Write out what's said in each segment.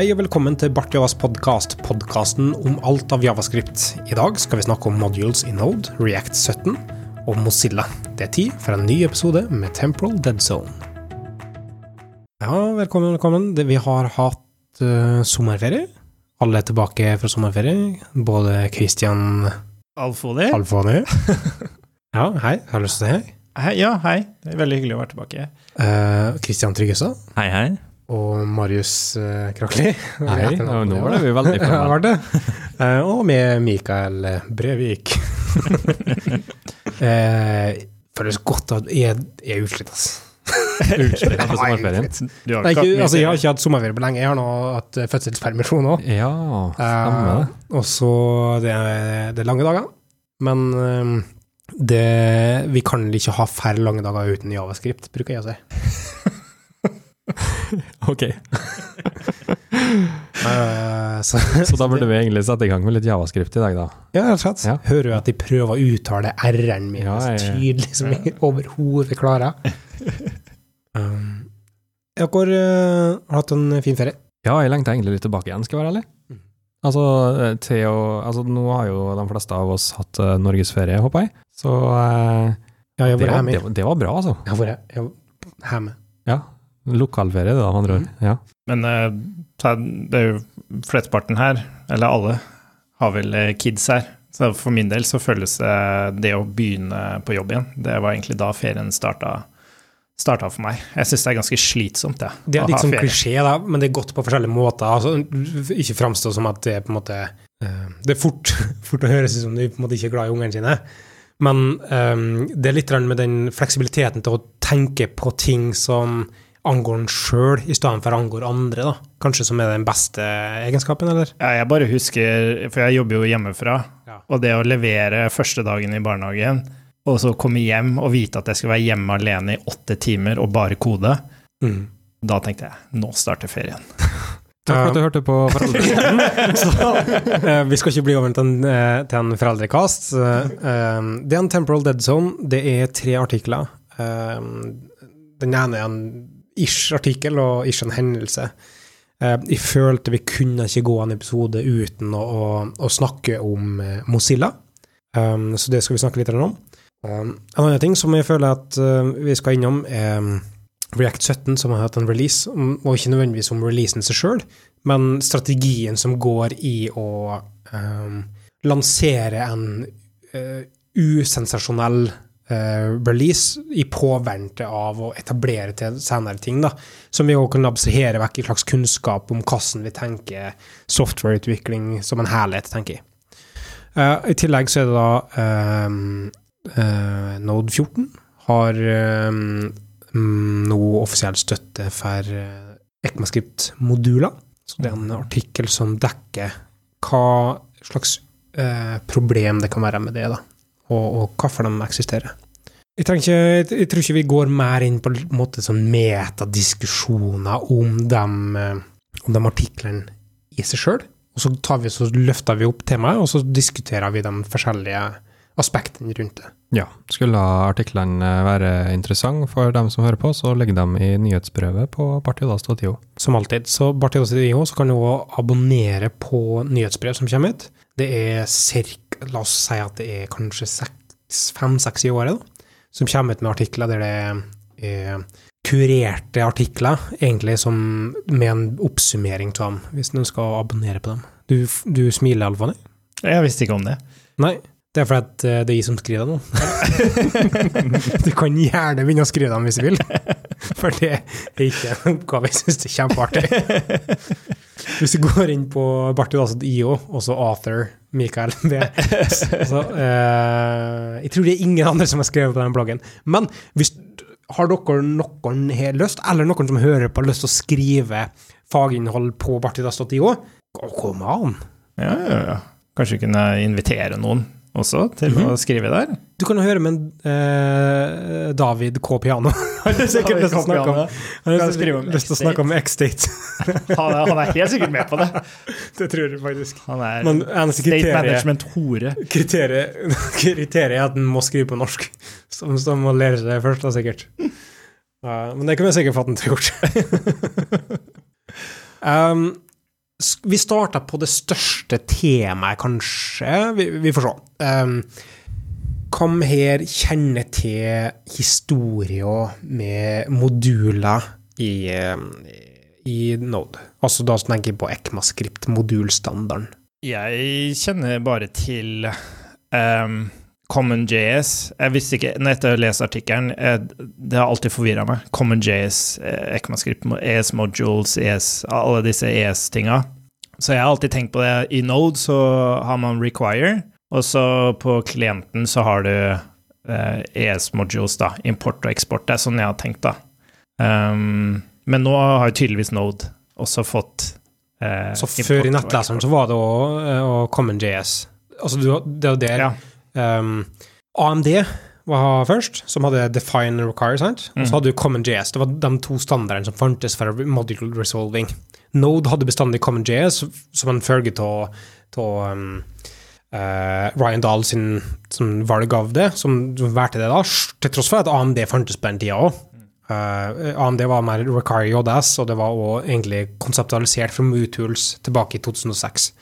Hei og velkommen til Bart Javas podkast, podkasten om alt av javascript. I dag skal vi snakke om modules i Node, React 17 og Mozilla. Det er tid for en ny episode med Temporal Dead Zone. Ja, velkommen, velkommen. Vi har hatt uh, sommerferie. Alle er tilbake fra sommerferie. Både Christian Alfoni? Alfoni Ja, hei. Har du lyst til å si hei? Hei, ja, hei. Det er veldig hyggelig å være tilbake. Uh, Christian Tryggestad Hei, hei. Og Marius uh, Krakli. Hei, ja, nå var det vi veldig framme. Eh, og med Mikael Brevik. eh, føles godt at jeg jeg er utslitt, altså. Utslitt etter sommerferien. Nei, ikke ikke, altså, jeg har ikke hatt sommerferie på lenge. Jeg har nå hatt eh, fødselspermisjon òg. Ja, det. og så det, det er lange dager. Men eh, det, vi kan ikke ha færre lange dager uten javascript, bruker jeg å si. Ok, uh, så, så da burde vi egentlig sette i gang med litt javascript i dag, da. Ja, rett og slett. Ja. Hører jo at de prøver å uttale r-en min Ja, så tydelig som jeg overhodet klarer. Um, dere uh, har hatt en fin ferie. Ja, jeg lengter egentlig litt tilbake igjen, skal jeg være ærlig. Mm. Altså, eh, å, altså, nå har jo de fleste av oss hatt uh, norgesferie, håper jeg. Så uh, Ja, jeg det, var, det, det var bra, altså. Jeg jeg har vært hjemme. Ja. Lokalferie, det da, med andre ord. Ja. Men eh, det er jo flesteparten her, eller alle, har vel eh, kids her. Så for min del så føles det det å begynne på jobb igjen. Det var egentlig da ferien starta, starta for meg. Jeg syns det er ganske slitsomt, jeg. Det er litt sånn klisjé, da, men det er godt på forskjellige måter. Altså, ikke framstå som at det er på en måte Det er fort, fort å høres ut som du på en måte ikke er glad i ungene sine. Men um, det er litt med den fleksibiliteten til å tenke på ting som angår en sjøl, i stedet for angår andre, da. Kanskje som er den beste egenskapen, eller? Ja, jeg bare husker, for jeg jobber jo hjemmefra, Ja. og det å levere første dagen i barnehagen, og så komme hjem og vite at jeg skal være hjemme alene i åtte timer og bare kode, Mm. da tenkte jeg nå starter ferien. Takk for at du hørte på Foreldrepodden. Så, eh, vi skal ikke bli over til en, eh, til en foreldrekast. Eh, det er en temporal dead zone. Det er tre artikler. Den ene er en ish-artikkel og ish en hendelse. Eh, jeg følte vi kunne ikke gå en episode uten å, å, å snakke om eh, Mozilla. Um, så det skal vi snakke litt om. Um, en annen ting som jeg føler at uh, vi skal innom, er um, React 17, som har hatt en release, og ikke nødvendigvis om releasen seg sjøl, men strategien som går i å um, lansere en uh, usensasjonell release i påvente av å etablere til senere ting, da, som vi også kan abstrahere vekk i slags kunnskap om hvordan vi tenker softwareutvikling som en helhet, tenker jeg. Uh, I tillegg så er det da ehm, uh, Node 14 har mm, nå offisiell støtte for uh, ECMAScript-moduler. Så det er en artikkel som dekker hva slags eh, problem det kan være med det, da, og, og hvorfor de eksisterer. Jeg, ikke, jeg, jeg tror ikke vi går mer inn på en måte sånn metadiskusjoner om de, eh, om de artiklene i seg sjøl. Og så, vi, så løfter vi opp temaet, og så diskuterer vi de forskjellige aspektene rundt det. Ja, skulle artiklene være interessante for dem som hører på, så legger dem i nyhetsbrevet på partiodas.io. Som alltid. Så partiodas.io så kan du også abonnere på nyhetsbrev som kommer ut. Det er cirka, la oss si at det er kanskje fem-seks i året, da, som kommer ut med artikler der det er kurerte artikler, egentlig som med en oppsummering av dem, hvis du skal abonnere på dem. Du, du smiler, Alfani? Jeg visste ikke om det. Nei, det er fordi at eh, det er jeg som skriver dem. du kan gjerne begynne å skrive dem hvis du vil, for det er ikke en oppgave jeg syns er kjempeartig. Hvis du går inn på bartidas.io, og så author Mikael så eh, Jeg tror det er ingen andre som har skrevet på den bloggen. Men hvis har dere noen har lyst, eller noen som hører på, lyst til å skrive faginnhold på bartidas.io, kom an. Ja, ja, ja. Kanskje kunne invitere noen også til å skrive der? Du kan jo høre med eh, David K. Piano. Han har sikkert lyst til å snakke om, han Kan har skrive om lyst til å snakke om X-State. Han han er helt sikkert med på det. det tror jeg faktisk. Han er Men state kriterie, management-hore. kriteriet, kriteriet er at han må skrive på norsk. Som, som må lære seg først, da, sikkert. Men det kan vi sikkert få at den å gjort. um, vi starta på det største temaet, kanskje. Vi, vi får se. Um, Hvem her kjenner til historia med moduler i, um, i Node? Altså da tenker jeg på ECMAScript-modulstandarden. Jeg kjenner bare til um, CommonJS. Jeg visste ikke, når etter å lest artikkelen, eh, det har alltid forvirra meg. CommonJS, eh, ECMAScript, ES modules, ES, alle disse ES-tinga. Så jeg har alltid tenkt på det. I Node så har man require, og så på klienten så har du eh, ES modules, da. Import og eksport. Det er sånn jeg har tenkt, da. Um, men nå har jo tydeligvis Node også fått eh, Så før i nettleseren så var det òg CommonJS. Altså du, det er jo der Ja. Um, AMD var først, som hadde Define and Require, sant? Og så Mhm. hadde du CommonJS. Det var de to standardene som fantes for module resolving. Node hadde bestandig CommonJS som en følge av um, uh, Ryan Dahl sin, sin valg av det, som valgte det da, til tross for at AMD fantes på den tida òg. AMD var mer Require JS, og det var også egentlig konseptualisert fra MooTools tilbake i 2006.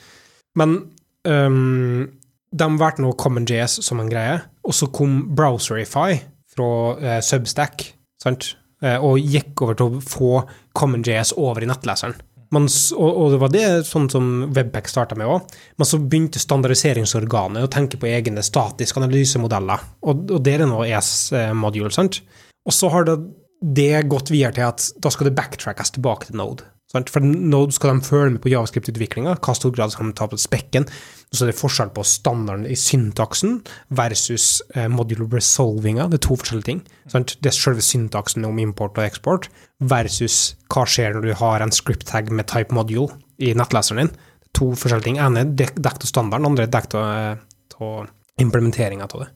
Men um, de valgte nå CommonJS som en greie, og så kom Browserify fra eh, Substack, sant? Eh, og gikk over til å få CommonJS over i nettleseren. Man, og, og det var det sånn som Webpack starta med òg. Men så begynte standardiseringsorganet å tenke på egne statiske analysemodeller, og, og det er nå ES-module, sant? Og så har det, det gått videre til at da skal det backtrackes tilbake til Node. For nå skal de følge med på javascript-utviklinga, hva stor grad skal de ta på spekken. Så er det forskjell på standarden i syntaksen versus eh, modular resolvinga. Det er to forskjellige ting. Det er selve syntaksen om import og eksport versus hva skjer når du har en script tag med type module i nettleseren din. To forskjellige ting. ene er dekket av standarden, andre er dekket av, av implementeringa av det.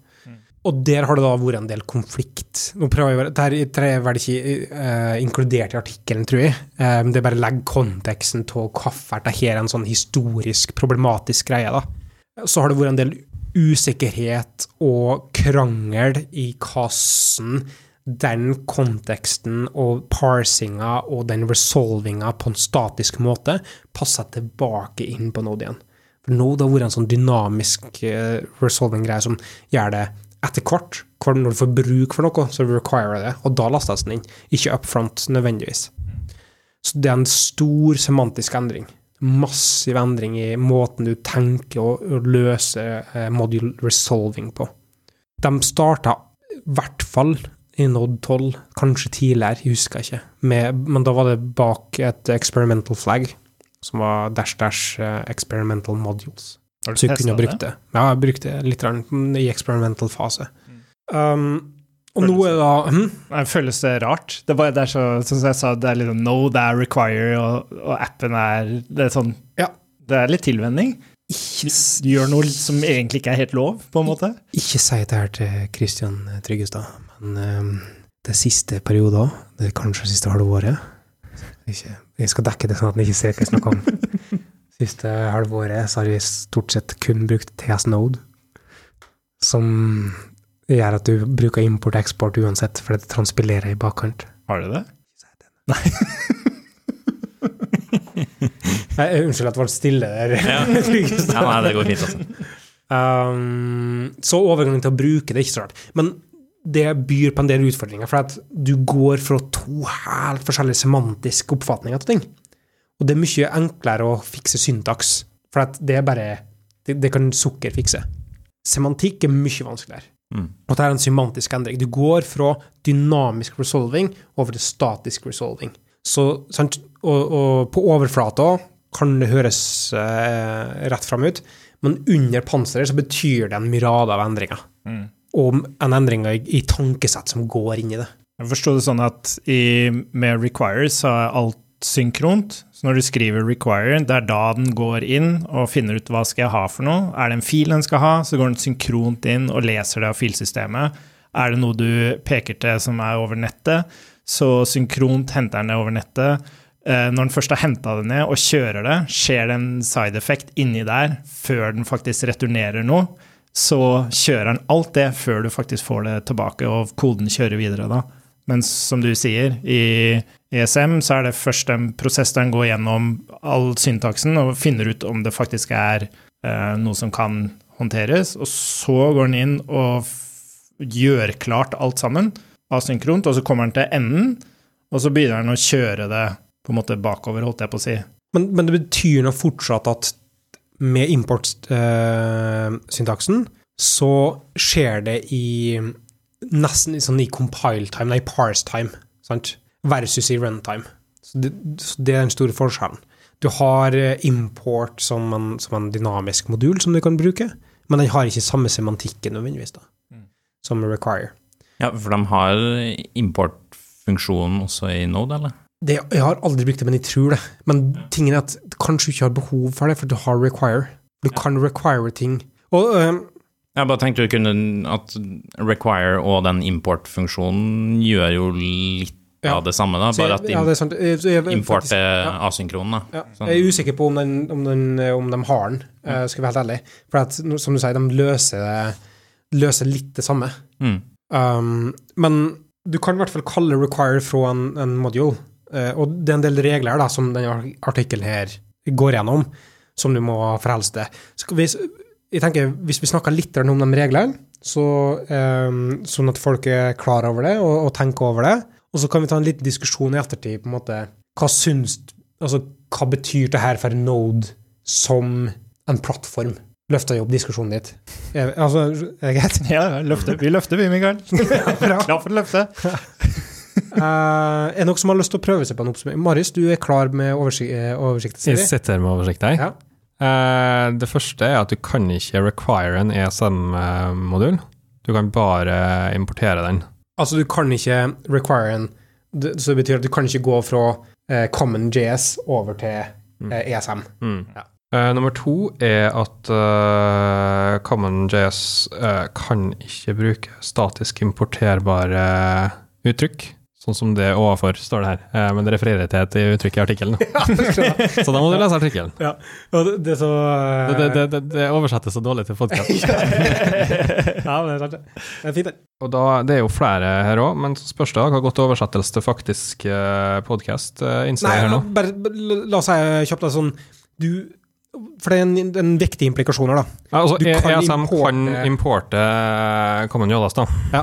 Og der har det da vært en del konflikt. Nå prøver jeg, å Dette er vel ikke uh, inkludert i artikkelen, tror jeg. Um, det bare legger konteksten til hvorfor dette er en sånn historisk problematisk greie. da. Så har det vært en del usikkerhet og krangel i hvordan den konteksten og parsinga og den resolvinga på en statisk måte passer tilbake inn på Node igjen. For Node har vært en sånn dynamisk uh, resolving-greie som gjør det etter hvert. Når du får bruk for noe, så require det, og da lastes den inn. Ikke up front nødvendigvis. Så det er en stor semantisk endring. Massiv endring i måten du tenker å, løser løse eh, module resolving på. De starta i hvert fall i Node 12, kanskje tidligere, jeg husker ikke. Med, men da var det bak et experimental flag, som var dash dash eh, experimental modules. Har du Så jeg kunne brukt det. Ja, jeg brukte det litt i experimental fase. Um, og nå er det da hm? Nei, Føles det rart? Det, bare, det er så, sånn som jeg sa, det er litt no, det er require, og, og appen er Det er sånn Ja. Det er litt tilvenning. Du gjør noe som egentlig ikke er helt lov, på en måte. ikke si det her til Kristian Tryggestad, men um, det siste periode òg. Det er kanskje siste halvåret. Ikke, jeg skal dekke det sånn at han ikke ser hva jeg snakker om. Siste halvåret så har vi stort sett kun brukt TS Node, som gjør at du bruker import-eksport uansett, for det transpilerer i bakkant. Har du det? Nei, unnskyld at det ble stille der. Ja. Ja, nei, det går fint, altså. Um, så overgangen til å bruke det er ikke så rart. Men det byr på en del utfordringer, for at du går fra to helt forskjellige semantiske oppfatninger av ting. Og det er mye enklere å fikse syntaks, for det er bare Det, det kan sukker fikse. Semantikk er mye vanskeligere. Mm. Og det er en semantisk endring. Du går fra dynamisk resolving over til statisk resolving. Så? Og, og på overflata kan det høres eh, rett fram ut, men under panseret så betyr det en myrade av endringer. Mm. Og en endring i, i tankesett som går inn i det. Jeg forsto det sånn at i, med require så er alt synkront. Så når du skriver require, det er da den går inn og finner ut hva skal jeg ha for noe. Er det en fil den skal ha, så går den synkront inn og leser det av filsystemet. Er det noe du peker til som er over nettet, så synkront henter den det over nettet. Eh, Når den først har henta det ned og kjører det, skjer det en side effect inni der før den faktisk returnerer noe. Så kjører den alt det før du faktisk får det tilbake, og koden kjører videre da. Mens som du sier, i ESM så er det først en prosess der den går gjennom all syntaksen og finner ut om det faktisk er eh, noe som kan håndteres, og så går den inn og gjør klart alt sammen asynkront, og så kommer den til enden, og så begynner den å kjøre det på en måte bakover, holdt jeg på å si. Men, men det betyr nå fortsatt at med import-syntaksen så skjer det i nesten sånn i compile time, nei, parse time, sant? versus i runtime. Så det, så det er den store forskjellen. Du har import som en, som en, dynamisk modul som du kan bruke, men den har ikke samme semantikken nødvendigvis da, mm. som require. Ja, for de har importfunksjonen også i Node, eller? Det, jeg har aldri brukt det, men jeg tror det. Men tingen er at du kanskje ikke har behov for det, for du har require. Du kan require ting. Og øh, jeg bare tenkte du kunne at require og den importfunksjonen gjør jo litt ja. av det samme, da, bare at ja, det er jeg, import er ja. asynkron. Ja. Sånn. Jeg er usikker på om, den, om, den, om de har den, mm. skal jeg være helt ærlig. For at, som du sier, de løser, løser litt det samme. Mm. Um, men du kan i hvert fall kalle require fra en, en module. Uh, og det er en del regler da, som denne artikkelen her går gjennom, som du må forholde deg til. Jeg tenker, hvis vi snakker litt om de reglene, så, um, sånn at folk er klar over det og, og, tenker over det, og så kan vi ta en liten diskusjon i ettertid på en måte, hva syns altså, hva betyr det her for Node som en plattform? Løfter jeg opp diskusjonen ditt? Altså, er det greit? Ja, løfter. vi løfter, vi, Mikael. Klar for å løfte. Uh, er det noen som har lyst til å prøve seg på en oppsummering? Marius, du er klar med oversikt? Eh, oversikt jeg sitter med oversikt jeg. Ja. Uh, det første er at du kan ikke require en ESM-modul. Du kan bare importere den. Altså, du kan ikke require en Så det betyr at du kan ikke gå fra uh, Common JS over til uh, ESM. Mm. Ja. nummer to er at uh, CommonJS uh, kan ikke bruke statisk importerbare uttrykk. Sånn som det overfor, står det her. Eh, men det refererer til et uttrykk i artikkelen. så da må du lese artikkelen. Ja, det, det, så, uh... det, det, oversettes så dårlig til podkast. ja, men det er sant. Det er fint, det. Og da, det er jo flere her òg, men så spørs det hva godt oversettelse til faktisk uh, podkast innser jeg her nå. Bare, la oss si kjapt sånn du for det er en, en viktig implikasjon her, da. Ja, altså, du kan ESM importe, kan importe Common Jolas, da. Ja.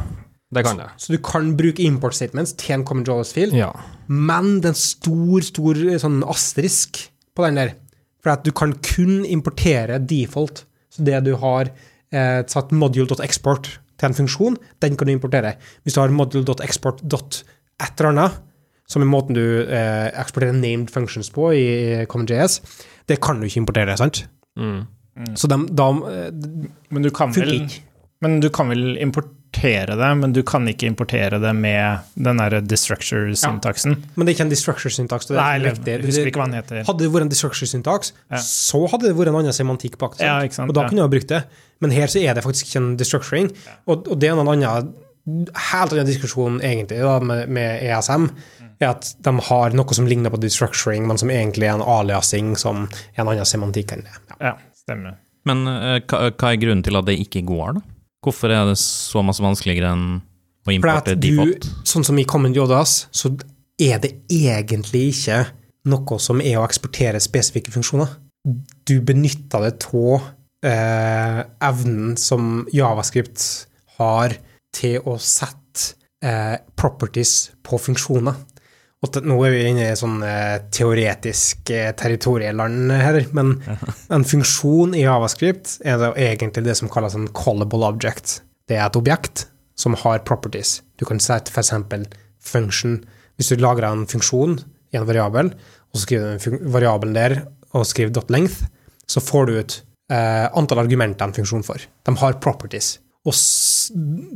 Det kan det. Så, så, du kan bruke import statements til en common JavaScript, ja. men det er en stor, stor sånn asterisk på den der. For at du kan kun importere default. Så det du har eh, satt module.export til en funksjon, den kan du importere. Hvis du har module.export.et eller annet, som er måten du eh, eksporterer named functions på i CommonJS, det kan du ikke importere, sant? Mm. Mm. Så de, da eh, Men du kan vel, men du kan vel importere importere det, men du kan ikke importere det med den derre destructure-syntaksen. Ja, men det er ikke en destructure-syntaks. Det Nei, jeg husker ikke hva den heter. Hadde det vært en destructure-syntaks, ja. så hadde det vært en annen semantikk bak det. Ja, og da kunne du ha brukt det. Men her så er det faktisk ikke en destructuring. Og, og, det er en annen helt annen diskusjon egentlig da, med, med, ESM. er at de har noe som ligner på destructuring, men som egentlig er en aliasing som er en annen semantikk enn det. Ja, stemmer. Men uh, hva, hva er grunnen til at det ikke går, da? Hvorfor er det så masse vanskeligere enn å importe default? Du, sånn som i Common Jodas, så er det egentlig ikke noe som er å eksportere spesifikke funksjoner. Du benytter det av eh, evnen som Javascript har til å sette eh, properties på funksjoner. Og nå er vi inne i sånn eh, teoretisk eh, territorieland her, men en funksjon i Javascript er det egentlig det som kalles en callable object. Det er et objekt som har properties. Du kan sette f.eks. function. Hvis du lagrer en funksjon i en variabel, og så skriver du variabelen der og skriver length, så får du ut eh, antall argumenter en funksjon får. De har properties. Og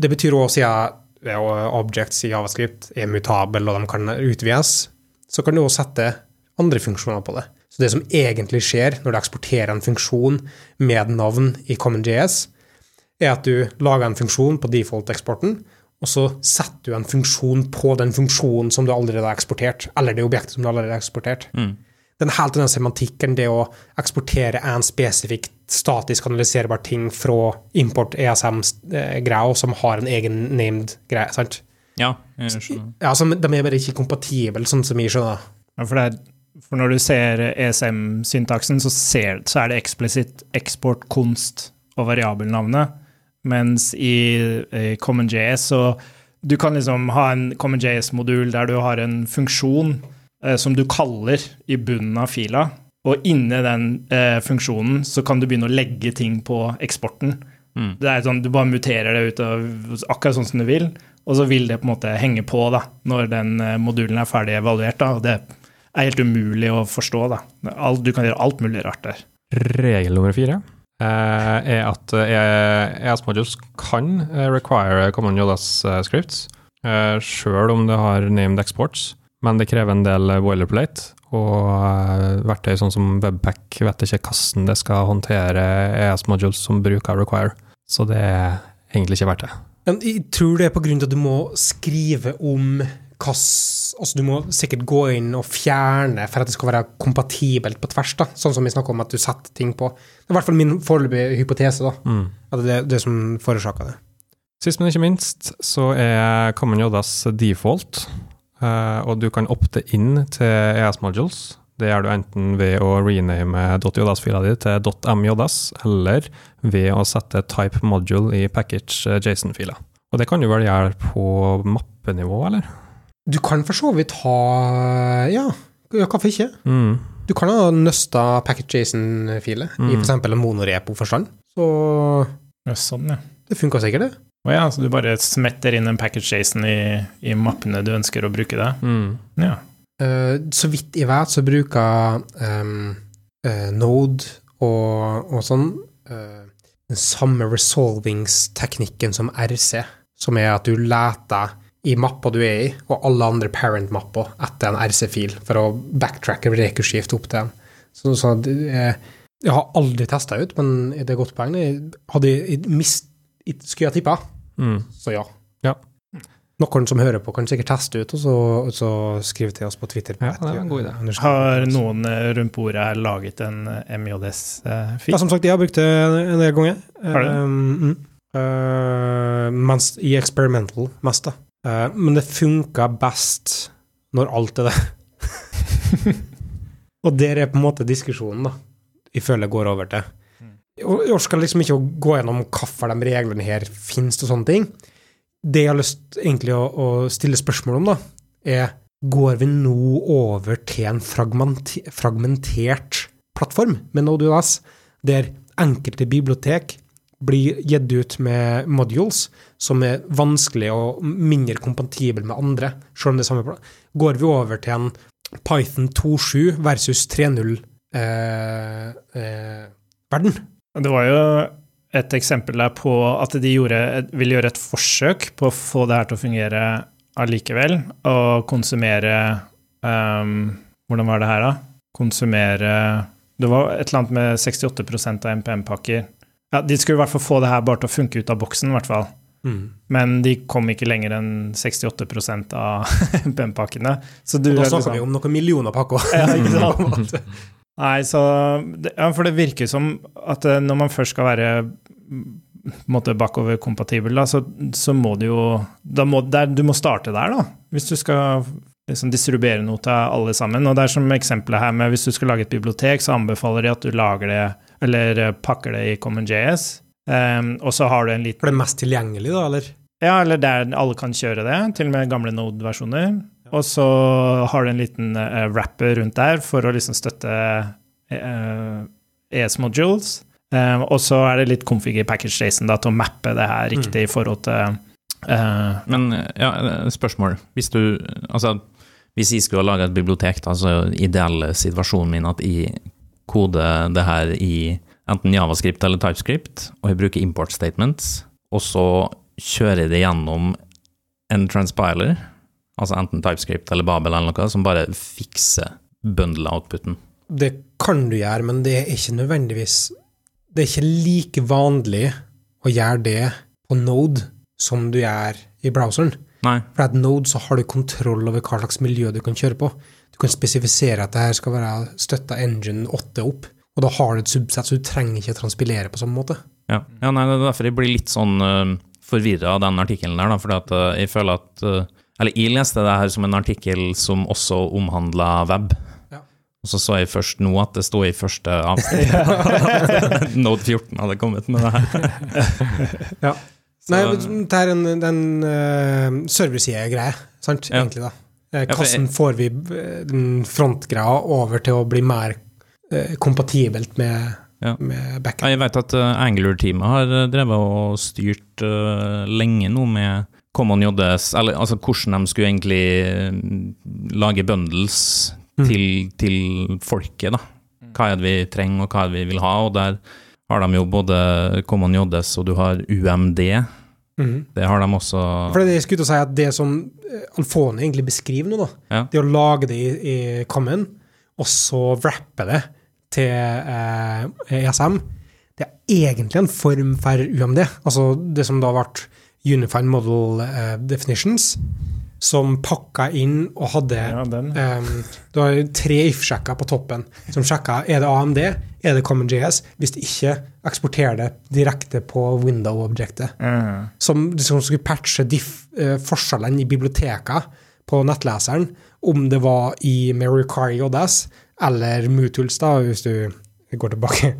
det betyr også, og objects i Javascript er mutable og de kan utvides, så kan du også sette andre funksjoner på det. Så det som egentlig skjer når du eksporterer en funksjon med navn i CommonJS, er at du lager en funksjon på default-eksporten, og så setter du en funksjon på den funksjonen som du allerede har eksportert, eller det objektet som du allerede har eksportert. Mm. Den helt annen semantikken, det å eksportere en spesifikt statisk analyserbar ting fra import ESM-greia, som har en egen named greie. sant? Ja, jeg skjønner. Ja, De er bare ikke kompatible, sånn som jeg skjønner. Ja, for, det er, for når du ser ESM-syntaksen, så, så er det eksplisitt eksport, konst og variabelnavnet. Mens i, i CommonJS så du kan liksom ha en CommonJS-modul der du har en funksjon eh, som du kaller i bunnen av fila, og inni den eh, funksjonen så kan du begynne å legge ting på eksporten. Mm. Det er sånn, Du bare muterer det ut av, akkurat sånn som du vil, og så vil det på en måte henge på da, når den eh, modulen er ferdig evaluert. da, og Det er helt umulig å forstå. da. Alt, du kan gjøre alt mulig rart der. Regel nummer fire eh, er at eh, ES modules kan require common JS eh, scripts, eh, sjøl om det har named exports, men det krever en del eh, boilerplate. Og eh, verktøy sånn som Webpack vet ikke hvordan det skal håndtere ES modules som bruker require, så det er egentlig ikke verdt det. Men jeg tror det er av at du må skrive om hvilken Altså, du må sikkert gå inn og fjerne for at det skal være kompatibelt på tvers, da. Sånn som vi snakker om at du setter ting på. Det er i hvert fall min foreløpige hypotese, da. Mm. At det er det som forårsaker det. Sist, men ikke minst, så er Common JS default, og du kan opte inn til ES modules. Det gjør du enten ved å rename .js-fila di til .mjs, eller ved å sette type module i package eh, JSON-fila. Og det kan du vel gjøre på mappenivå, eller? Du kan for så vidt ha Ja, hvorfor ikke? Mm. Du kan ha nøsta packet JSON-filer i Mm. f.eks. en monorepo-forstand. Så Ja, sånn, ja. det funka sikkert, det. Å ja, så du bare smetter inn en package-jason i, i mappene du ønsker å bruke det? Mm. Ja. Uh, så vidt jeg vet, så bruker um, uh, Node og, og sånn uh, den samme resolvingsteknikken som RC, som er at du leter i mappa du er i, og alle andre parent-mapper etter en RC-fil, for å backtracke rekursivt opp til den. Så, så jeg har aldri testa ut, men det er et godt poeng. Jeg hadde jeg mist, jeg skulle jeg tippa, Mm. så ja. Ja. Noen som hører på, kan sikkert teste ut, og så, og så skrive til oss på Twitter. Ja, det var en god idé. Har noen eh, rundt bordet her laget en eh, MJS-fil? Ja, som sagt, jeg har brukt det en del ganger. Har du? Um, mm. Uh, mens i experimental mest, da. Uh, men det funka best når alt er det. og der er på en måte diskusjonen, da. Jeg føler jeg går over til. Jeg orker liksom ikke å gå gjennom hvorfor de reglene her finnes og sånne ting. Det jeg har lyst egentlig å, å stille spørsmål om, da, er går vi nå over til en fragmentert plattform med NodeJS, der enkelte bibliotek blir gitt ut med modules som er vanskelig og mindre kompatible med andre, selv om det er samme Går vi over til en Python 2.7 versus 3.0 eh, eh? Det var jo et eksempel der på at de gjorde, ville gjøre et forsøk på å få det her til å fungere allikevel, og konsumere um, Hvordan var det her, da? Konsumere Det var et eller annet med 68 av MPM-pakker. Ja, De skulle i hvert fall få det her bare til å funke ut av boksen, i hvert fall. Men de kom ikke lenger enn 68% av MPM-pakkene. Da er snakker liksom- vi om noen millioner pakker. Ja, ikke sant? Nei, så ja, For det virker som at eh, når man først skal være måte bakoverkompatibel, da, så, så må du jo må, der, Du må starte der, da. Hvis du skal liksom distribuere noe til alle sammen. Og det er som eksempelet her med hvis du skal lage et bibliotek, så anbefaler de at du lager det, eller eh, pakker det i CommonJS. Um, og så har du en liten For det er mest tilgjengelig, da, eller? ja, eller der alle kan kjøre det, til og med gamle Node-versjoner. Og så har du en liten uh, wrapper rundt der for å liksom støtte uh, ES modules. Um, og så er det litt config i package JSON da, til å mappe det her riktig i forhold til uh, Men ja, spørsmål. Hvis du Altså, hvis jeg skulle ha laga et bibliotek, da, så er ideelle situasjonen min at jeg koder det her i enten javascript eller typescript, og jeg bruker import statements, og så kjører jeg det gjennom en transpiler, altså enten typescript eller Babel eller noe, som bare fikser bundle-outputen. Det kan du gjøre, men det er ikke nødvendigvis Det er ikke like vanlig å gjøre det på Node som du gjør i browseren. Nei. For at Node så har du kontroll over hva slags miljø du kan kjøre på. Du kan spesifisere at det her skal være støtta engine 8 opp, og da har du et subsett, så du trenger ikke å transpilere på samme måte. Ja, ja nei, det er derfor jeg blir litt sånn uh, forvirra av den artikkelen der, da, fordi at uh, jeg føler at eh, Eller jeg leste det her som en artikkel som også omhandla web. Ja. Og så så jeg først nå at det sto i første avsnitt. Node 14 hadde kommet med det her. Ja. Nei, det er en, en uh, serverside-greie, sant, Ja. egentlig, da. Eh, Ja, Hvordan får vi eh, den frontgreia over til å bli mer uh, kompatibelt med, Ja. med Ja, backend? jeg vet at uh, Angular-teamet har drevet og styrt uh, lenge nå med Common JS, eller altså hvordan de skulle egentlig uh, lage bundles Mm. til, til folket, da. Hva er det vi trenger, og hva er det vi vil ha, og der har de jo både Common JS og du har UMD. Mhm. Det har de også For det jeg skulle til å si at det som eh, Alfone egentlig beskriver nå, da, Ja. det å lage det i, i Common, og så wrappe det til eh, ESM, det er egentlig en form for UMD. Altså det som da ble Unified Model uh, Definitions, som pakka inn og hadde Ja. Um, du har tre if-sjekker på toppen som sjekka er det AMD, er det CommonJS. Hvis det ikke, eksporterer det direkte på window-objektet. Mm. Som, som skulle patche diff, uh, forskjellene i biblioteket på nettleseren, om det var i Require JS eller Mutuls, da, hvis du går tilbake.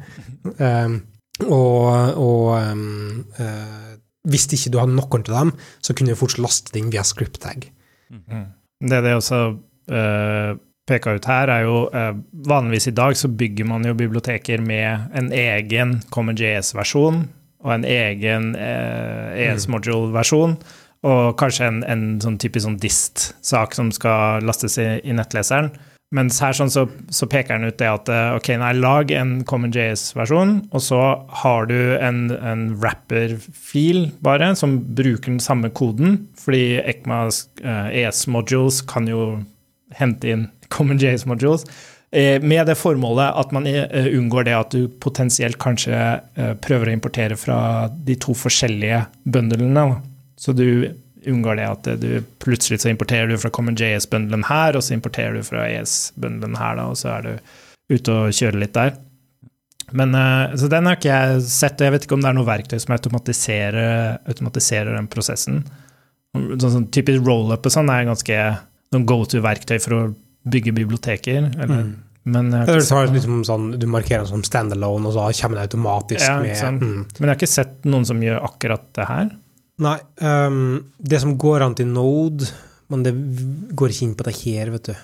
um, og og um, eh, hvis ikke du hadde noen til dem, så kunne du fortsatt laste det inn via script-tag. Det det også uh, peker ut her, er jo eh, vanligvis i dag så bygger man jo biblioteker med en egen CommonJS-versjon og en egen uh, ES-module-versjon, og kanskje en, en sånn typisk sånn dist-sak som skal lastes i, i nettleseren. Mens her sånn så, så peker den ut det at eh, ok, nei, lag en CommonJS-versjon, og så har du en, en wrapper-fil bare, som bruker den samme koden, fordi ECMAs eh, ES-modules kan jo hente inn CommonJS-modules, eh, med det formålet at man eh, unngår det at du potensielt kanskje prøver å importere fra de to forskjellige bundlene. Så du unngår det at du plutselig så importerer du fra CommonJS-bundlen her, og så importerer du fra ES-bundlen her, da, og så er du ute og kjører litt der. Men, eh, så den har ikke jeg sett, og jeg vet ikke om det er noe verktøy som automatiserer, automatiserer den prosessen. Sånn, sånn typisk rollup og sånn er ganske noen go to-verktøy for å bygge biblioteker. Eller, Mm. men, Eller så har liksom sånn, du markerer den som standalone, og så kommer det automatisk Ja, med mm. men jeg har ikke sett noen som gjør akkurat det her. Nei, Um, det som går an til Node, men det går ikke inn på det her, vet du.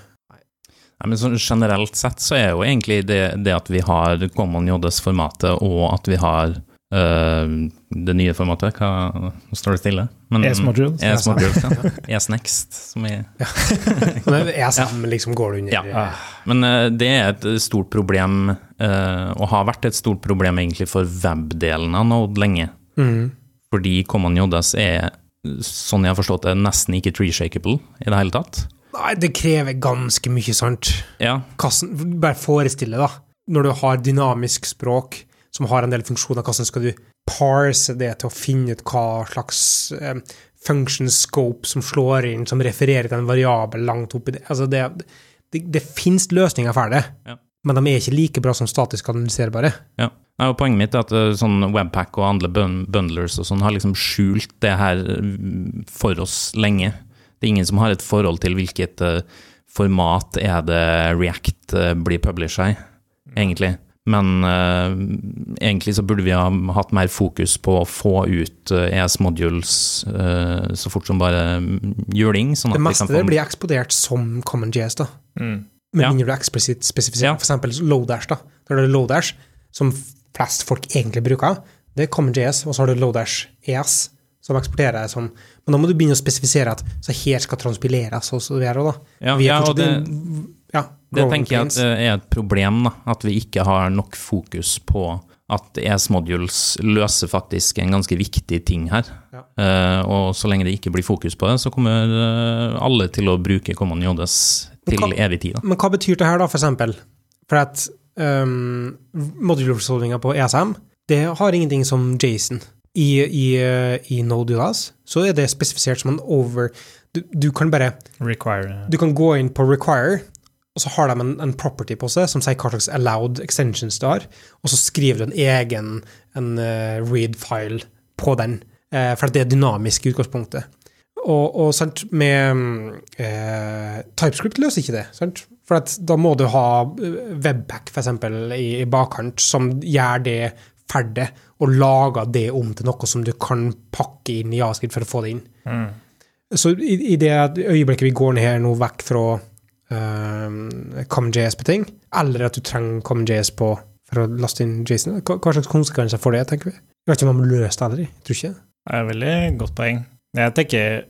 Nei, men sånn Generelt sett så er jo egentlig det, det at vi har Common JS-formatet, og at vi har uh, det nye formatet Hva nå står det stille? Men- ES-modules. ES-modules, ja. ES-next, som er Men det er ESM liksom går det under. Ja. Men uh, det er et stort problem, uh, og har vært et stort problem egentlig for webdelen av Node lenge. Mm. Fordi Common JS er, sånn jeg har forstått det, nesten ikke tree-shakeable i det hele tatt. Nei, det krever ganske mye, sant. Ja, Kassen, bare forestille, da. Når du har dynamisk språk som har en del funksjoner, hvordan skal du parse det til å finne ut hva slags eh, function scope som slår inn, som refererer til en variabel langt oppi det? Altså, det, det, det finnes løsninger for det, Ja. Men de er ikke like bra som statisk analyserbare. ja. Nei, og Poenget mitt er at eh, sånn Webpack og andre bundlers og sånn har liksom skjult det her eh, for oss lenge. Det er ingen som har et forhold til hvilket eh, format er det React eh, blir publisha i, egentlig. Men uh, egentlig så burde vi ha hatt mer fokus på å få ut uh, ES modules uh, så fort som bare mm, juling. Sånn at Det vi meste kan få det blir eksplodert som CommonJS, da. Mm. Med Ja. mindre du eksplisitt spesifiserer. Ja. Eksempel Lodash, da. Når det er Lodash, som flest folk egentlig bruker, det er CommonJS, og så har du Lodash ES, som eksporterer som Men da må du begynne å spesifisere at så her skal transpileres og så videre, da. Ja, Vi ja, og det, en- ja, det tenker jeg at eh, er et problem, da. At vi ikke har nok fokus på at ES modules løser faktisk en ganske viktig ting her. Ja. Uh, og så lenge det ikke blir fokus på det, så kommer eh, alle til å bruke Common JS til hva- evig tid. Da. Men hva betyr det her, da, for eksempel? For at um, modular-resolvinga på ESM, det har ingenting som Jason. I, i, eh, i Node.js så er det spesifisert som en over du, du kan bare Require. Du kan gå inn på require, og så har de en, en property på seg som sier hva slags allowed extensions du har, og så skriver du en egen en, uh, read-file på den. uh, for at det er dynamisk i utgangspunktet. Og, og sant, med mm, eh, TypeScript løser ikke det. sant? For da må du ha eh, Webpack eksempel, i, i bakkant som gjør det ferdig, og lager det om til noe som du kan pakke inn i JavaScript for å få det inn. Så i, i det øyeblikket vi går ned her nå vekk fra uh, CommonJS på ting, eller at du trenger CommonJS på for å laste inn JSON, hva, hva slags konsekvenser får det, tenker vi? Jeg vet ikke om man må løse det heller, jeg tror ikke. Det er et veldig godt poeng. Jeg tenker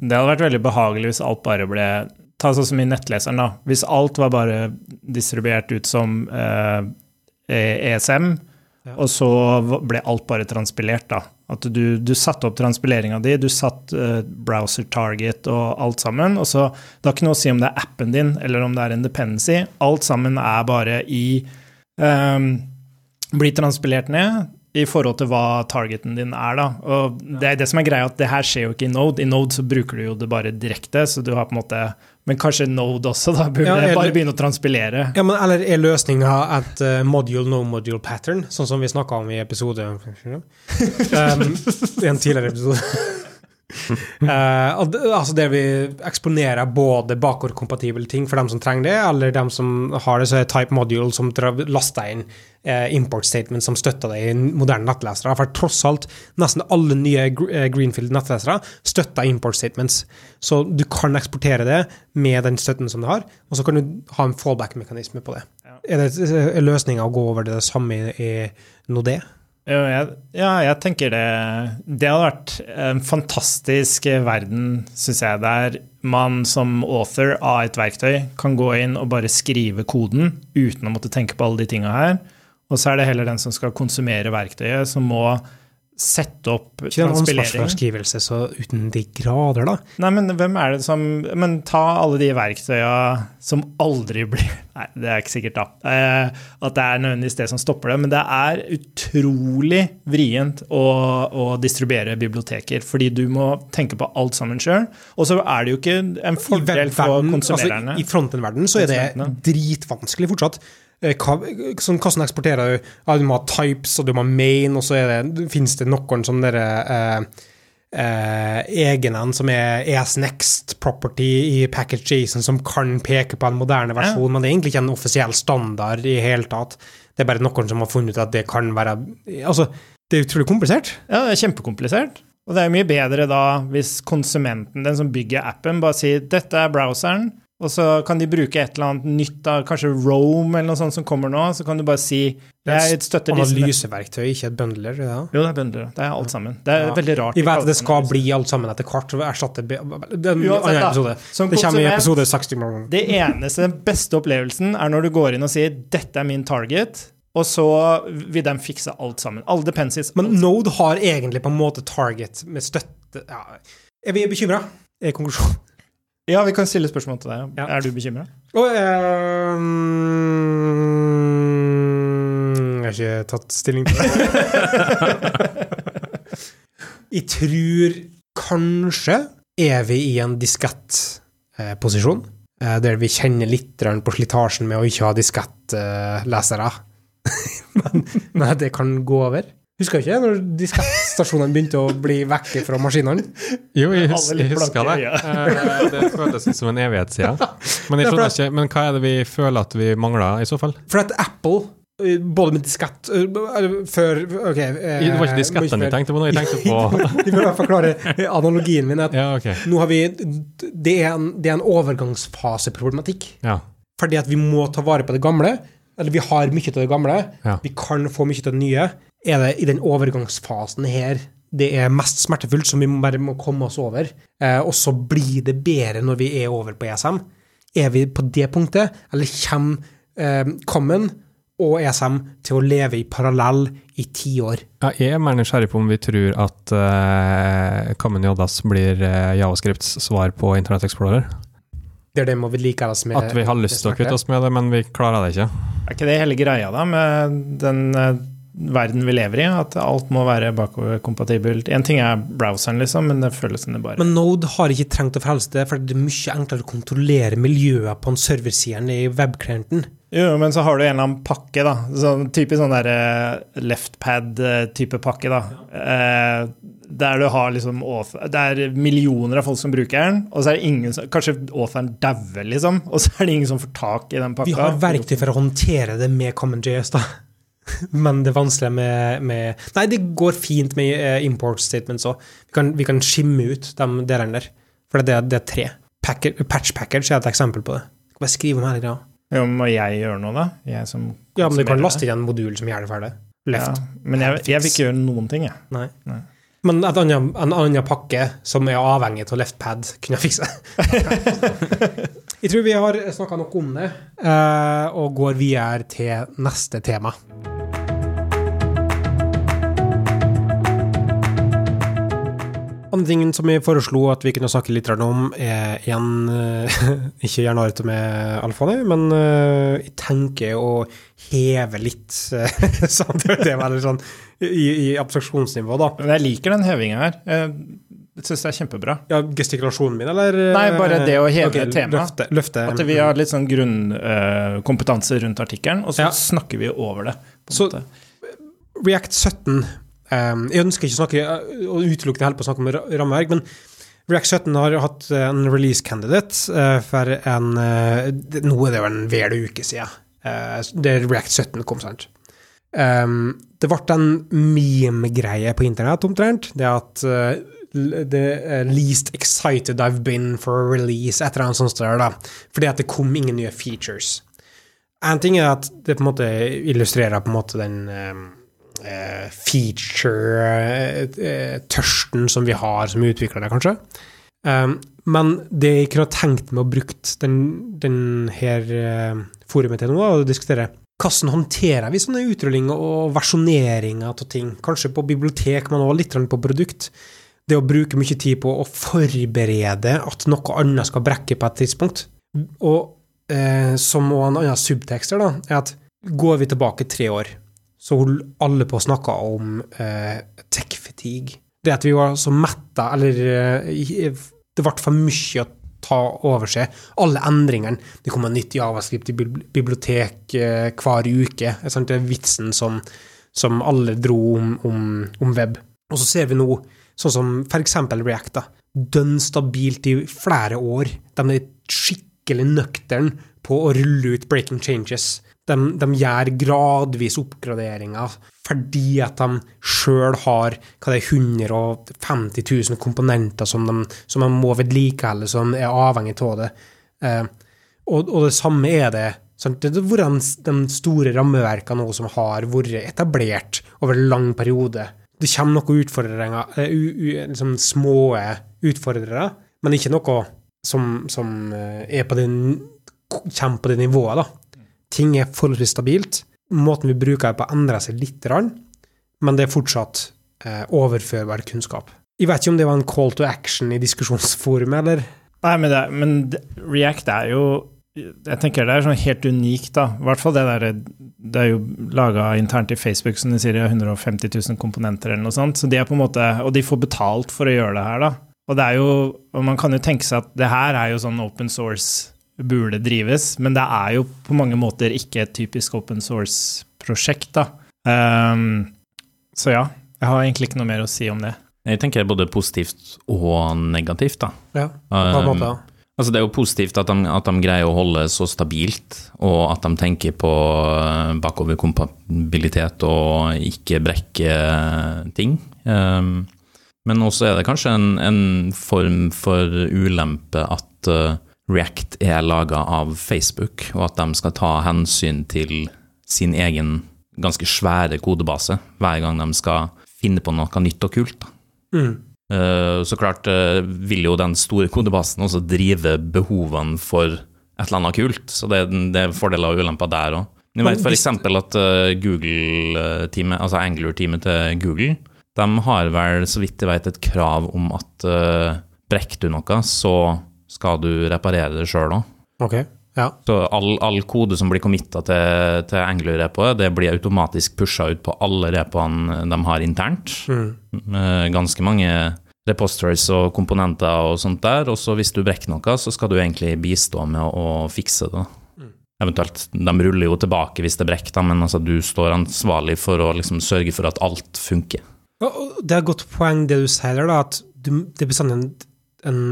det hadde vært veldig behagelig hvis alt bare ble Ta sånn som i nettleseren, da. Hvis alt var bare distribuert ut som eh, ESM, Ja. og så ble alt bare transpilert, da. At du, du satte opp transpileringa di, du satt eh, browser target og alt sammen. og så Det har ikke noe å si om det er appen din eller om det er en dependency. Alt sammen er bare i eh, Blir transpilert ned i forhold til hva targeten din er. da. Og Det er det som er greia, at det her skjer jo ikke i Node. I Node så bruker du jo det bare direkte, så du har på en måte Men kanskje Node også, da burde Ja, bare begynne å transpilere. Ja, men Eller er løsninga et uh, module no module pattern, sånn som vi snakka om i episode um, en tidligere episode. Det- altså det vi eksponerer både bakordkompatible ting for dem som trenger det, eller dem som har det, så er type module som laster inn uh, import statement som støtter det i moderne nettlesere. For tross alt, nesten alle nye eh, Greenfield nettlesere støtter import statements. Så du kan eksportere det med den støtten som du har, og så kan du ha en fallback-mekanisme på det. Er det løsninga å gå over det samme i, i Node? Jeg, ja, jeg tenker det Det hadde vært en fantastisk verden, syns jeg, der man som author av et verktøy kan gå inn og bare skrive koden uten å måtte tenke på alle de tinga her. Og så er det heller den som skal konsumere verktøyet, som må sette opp Ikke en transpilering. ansvarsforskrivelse så uten de grader, da. Nei, men hvem er det som Men ta alle de verktøya som aldri blir Nei, det er ikke sikkert, da. Eh, at det er nødvendigvis det som stopper det. Men det er utrolig vrient å, å distribuere biblioteker, fordi du må tenke på alt sammen sjøl. Og så er det jo ikke en fordel for konsumererne. Altså, I fronten-verden så er det dritvanskelig fortsatt. Eh, Hva, sånn, hvordan eksporterer du? Ja, du må ha types, og du må ha main, og så det, finnes det noen sånne der, eh, eh, egenen som er ES Next property i package Jason, som kan peke på en moderne versjon, men det er egentlig ikke en offisiell standard i hele tatt. Det er bare noen som har funnet ut at det kan være Altså, det er utrolig komplisert. Ja, det er kjempekomplisert. Og det er mye bedre da hvis konsumenten, den som bygger appen, bare sier 'dette er browseren', og så kan de bruke et eller annet nytt, da, kanskje Rome eller noe sånt som kommer nå, så kan du bare si Det er jeg støtter disse Analyseverktøy, ikke et bundler. Ja. Jo, det er bundler. Det er alt sammen. Det er Ja. veldig rart. Vi vet at det skal analyse. bli alt sammen etter hvert. erstatte Det er en annen episode. Som Det kommer i episode 60. morgen. Det eneste, den beste opplevelsen er når du går inn og sier 'dette er min target', og så vil de fikse alt sammen. Alle dependencies. Men Node har egentlig på en måte target med støtte ja. Er vi bekymra? Er konklusjonen. Ja, vi kan stille spørsmål til deg. Ja. Er du bekymra? Oh, um, jeg har ikke tatt stilling til det. jeg tror kanskje er vi i en diskettposisjon, eh, der vi kjenner litt på slitasjen med å ikke ha diskettlesere. men, men det kan gå over. Husker ikke når diskettstasjonene begynte å bli vekke fra maskinene? Jo, jeg, hus jeg husker det. Eh, Det føles som en evighet siden. Men jeg skjønner ikke, men hva er det vi føler at vi mangler, i så fall? For at Apple, eh, både med diskett eh, Før Ok. eh, Det var ikke diskettene jeg mer. tenkte på nå, jeg tenkte på Vi må forklare analogien min. At Ja, okay. nå har vi Det er en, det er en overgangsfaseproblematikk. Ja. Fordi at vi må ta vare på det gamle. Eller vi har mye av det gamle. Ja. Vi kan få mye av det nye. Er det i den overgangsfasen her det er mest smertefullt, som vi bare må komme oss over? Eh, og så blir det bedre når vi er over på ESM? Er vi på det punktet, eller kommer eh, Common og ESM til å leve i parallell i ti år? Ja, jeg er mer nysgjerrig på om vi tror at eh, Common JS blir eh, Javascripts svar på Internett Explorer. Det er det må vedlikeholdes med At vi har lyst til å kvitte oss med det, men vi klarer det ikke. Er ikke det hele greia da, med den eh, verden vi lever i? At alt må være bakoverkompatibelt. Én ting er browseren, liksom, men det føles som det bare Men Node har ikke trengt å forholde seg til det, for det er mye enklere å kontrollere miljøet på en serversiden i webclienten. Jo, men så har du en eller annen pakke, da. Sånn, typisk sånn der eh, leftpad-type pakke, da. Eh, der du har liksom Det er millioner av folk som bruker den, og så er det ingen som Kanskje authoren dauer, liksom, og så er det ingen som får tak i den pakka. Vi har verktøy for å håndtere det med CommonJS, da. Men det vanskelige med, med Nei, det går fint med eh, import statements òg. Vi, kan- vi kan skimme ut de delene der. For det, det er tre. Packer, patch package er et eksempel på det. Skal bare skrive om hele greia. Jo, må jeg gjøre noe, da? Jeg som Ja, men du kan laste inn en modul som gjør det ferdig. Left. Ja, men jeg, jeg vil ikke gjøre noen ting, jeg. Nei. Nei. Men et annet, en annen pakke som er avhengig av leftpad, kunne jeg fikse. jeg tror vi har snakka nok om det, eh, og går videre til neste tema. Andre ting som vi foreslo at vi kunne snakke litt om, er igjen eh, Ikke gjerne året med alfaene, men eh, jeg tenker å heve litt eh, sånn, Det er veldig sånn i, i abstraksjonsnivå, da. Men jeg liker den hevinga her. Jeg syns det er kjempebra. Ja, gestikulasjonen min, eller? Nei, bare det å heve okay, temaet. At vi har litt sånn grunnkompetanse rundt artikkelen, og så Ja. snakker vi over det. Så-. React 17 um, Jeg ønsker ikke å snakke uh, utelukke det heller på å snakke om ra- rammeverk, men React 17 har hatt en release candidate uh, for en det- Nå er det jo en vel uke siden. Uh, det React 17 kom, sant? Um, det ble en meme-greie på internett omtrent. Det at the least excited I've been for a release, et eller annet sånt der, da. Fordi at det kom ingen nye features. En ting er at det på en måte illustrerer på en måte den um, eh, feature-tørsten som vi har som utviklere, kanskje. Um, men det jeg kunne tenkt meg å bruke den, den eh, forumet til nå, er å diskutere hvordan håndterer vi sånne utrullinger og versjoneringer av ting? Kanskje på bibliotek, men også litt på produkt. Det å bruke mye tid på å forberede at noe annet skal brekke på et tidspunkt. Og eh, som en annen subtekster, da, er at går vi tilbake tre år, så holdt alle på å snakke om eh, tech fatigue. Det at vi var så metta, eller eh, det ble for mye å ta over seg. Alle endringene. Det kommer nytt javascript i bibli- bibliotek eh, hver uke. Det er vitsen som, som alle dro om, om, om web. Og så ser vi nå, sånn som eksempel React, da. Dønn stabilt i flere år. De er skikkelig nøkterne på å rulle ut breaking changes. De, de gjør gradvis oppgraderinger fordi at de sjøl har hva det er, 150 000 komponenter som de, som de må vedlikeholde, som er avhengig av det. Eh, og, og det samme er det. Sant? Det har vært de store rammeverkene nå som har vært etablert over en lang periode. Det kommer noen utfordringer, eh, liksom små utfordrere, men ikke noe som, som eh, er på den, kommer på det nivået. da. Ting er forholdsvis stabilt. Måten vi bruker det på, endrer seg litt, men det er fortsatt eh, overførbar kunnskap. Jeg vet ikke om det var en call to action i diskusjonsforumet, eller? Nei, men, det, men React er jo Jeg tenker det er sånn helt unikt, da. I hvert fall det der Det er jo laga internt i Facebook, som de sier, de har 150 000 komponenter eller noe sånt. Så de er på en måte Og de får betalt for å gjøre det her, da. Og det er jo Og man kan jo tenke seg at det her er jo sånn open source burde drives, men det er jo på mange måter ikke et typisk open source-prosjekt, da. Um, så ja, jeg har egentlig ikke noe mer å si om det. Jeg tenker både positivt og negativt, da. Ja, på en måte, måte. Altså Det er jo positivt at de, at de greier å holde så stabilt, og at de tenker på bakoverkompabilitet bakoverkompatibilitet og ikke brekke ting. Um, men også er det kanskje en, en form for ulempe at eh, React er laga av Facebook, og at de skal ta hensyn til sin egen ganske svære kodebase hver gang de skal finne på noe nytt og kult. Mm. Eh, Så klart eh, vil jo den store kodebasen også drive behovene for et eller annet kult, så det, er fordeler og ulemper der òg. Vi vet f.eks. at eh, Google-teamet, altså Angler-teamet til Google, de har vel, så vidt jeg vet, et krav om at brekker du noe, så skal du reparere det sjøl òg. Ok, ja. Så all, all kode som blir committa til, til Angler-repoet, det blir automatisk pusha ut på alle repoene de har internt. Mm. Ganske mange repositories og komponenter og sånt der. Og så hvis du brekker noe, så skal du egentlig bistå med å, å fikse det. Eventuelt, de ruller jo tilbake hvis det brekker, men altså, du står ansvarlig for å liksom sørge for at alt funker. Det er et godt poeng det du sier da, at du, det er bestandig en, en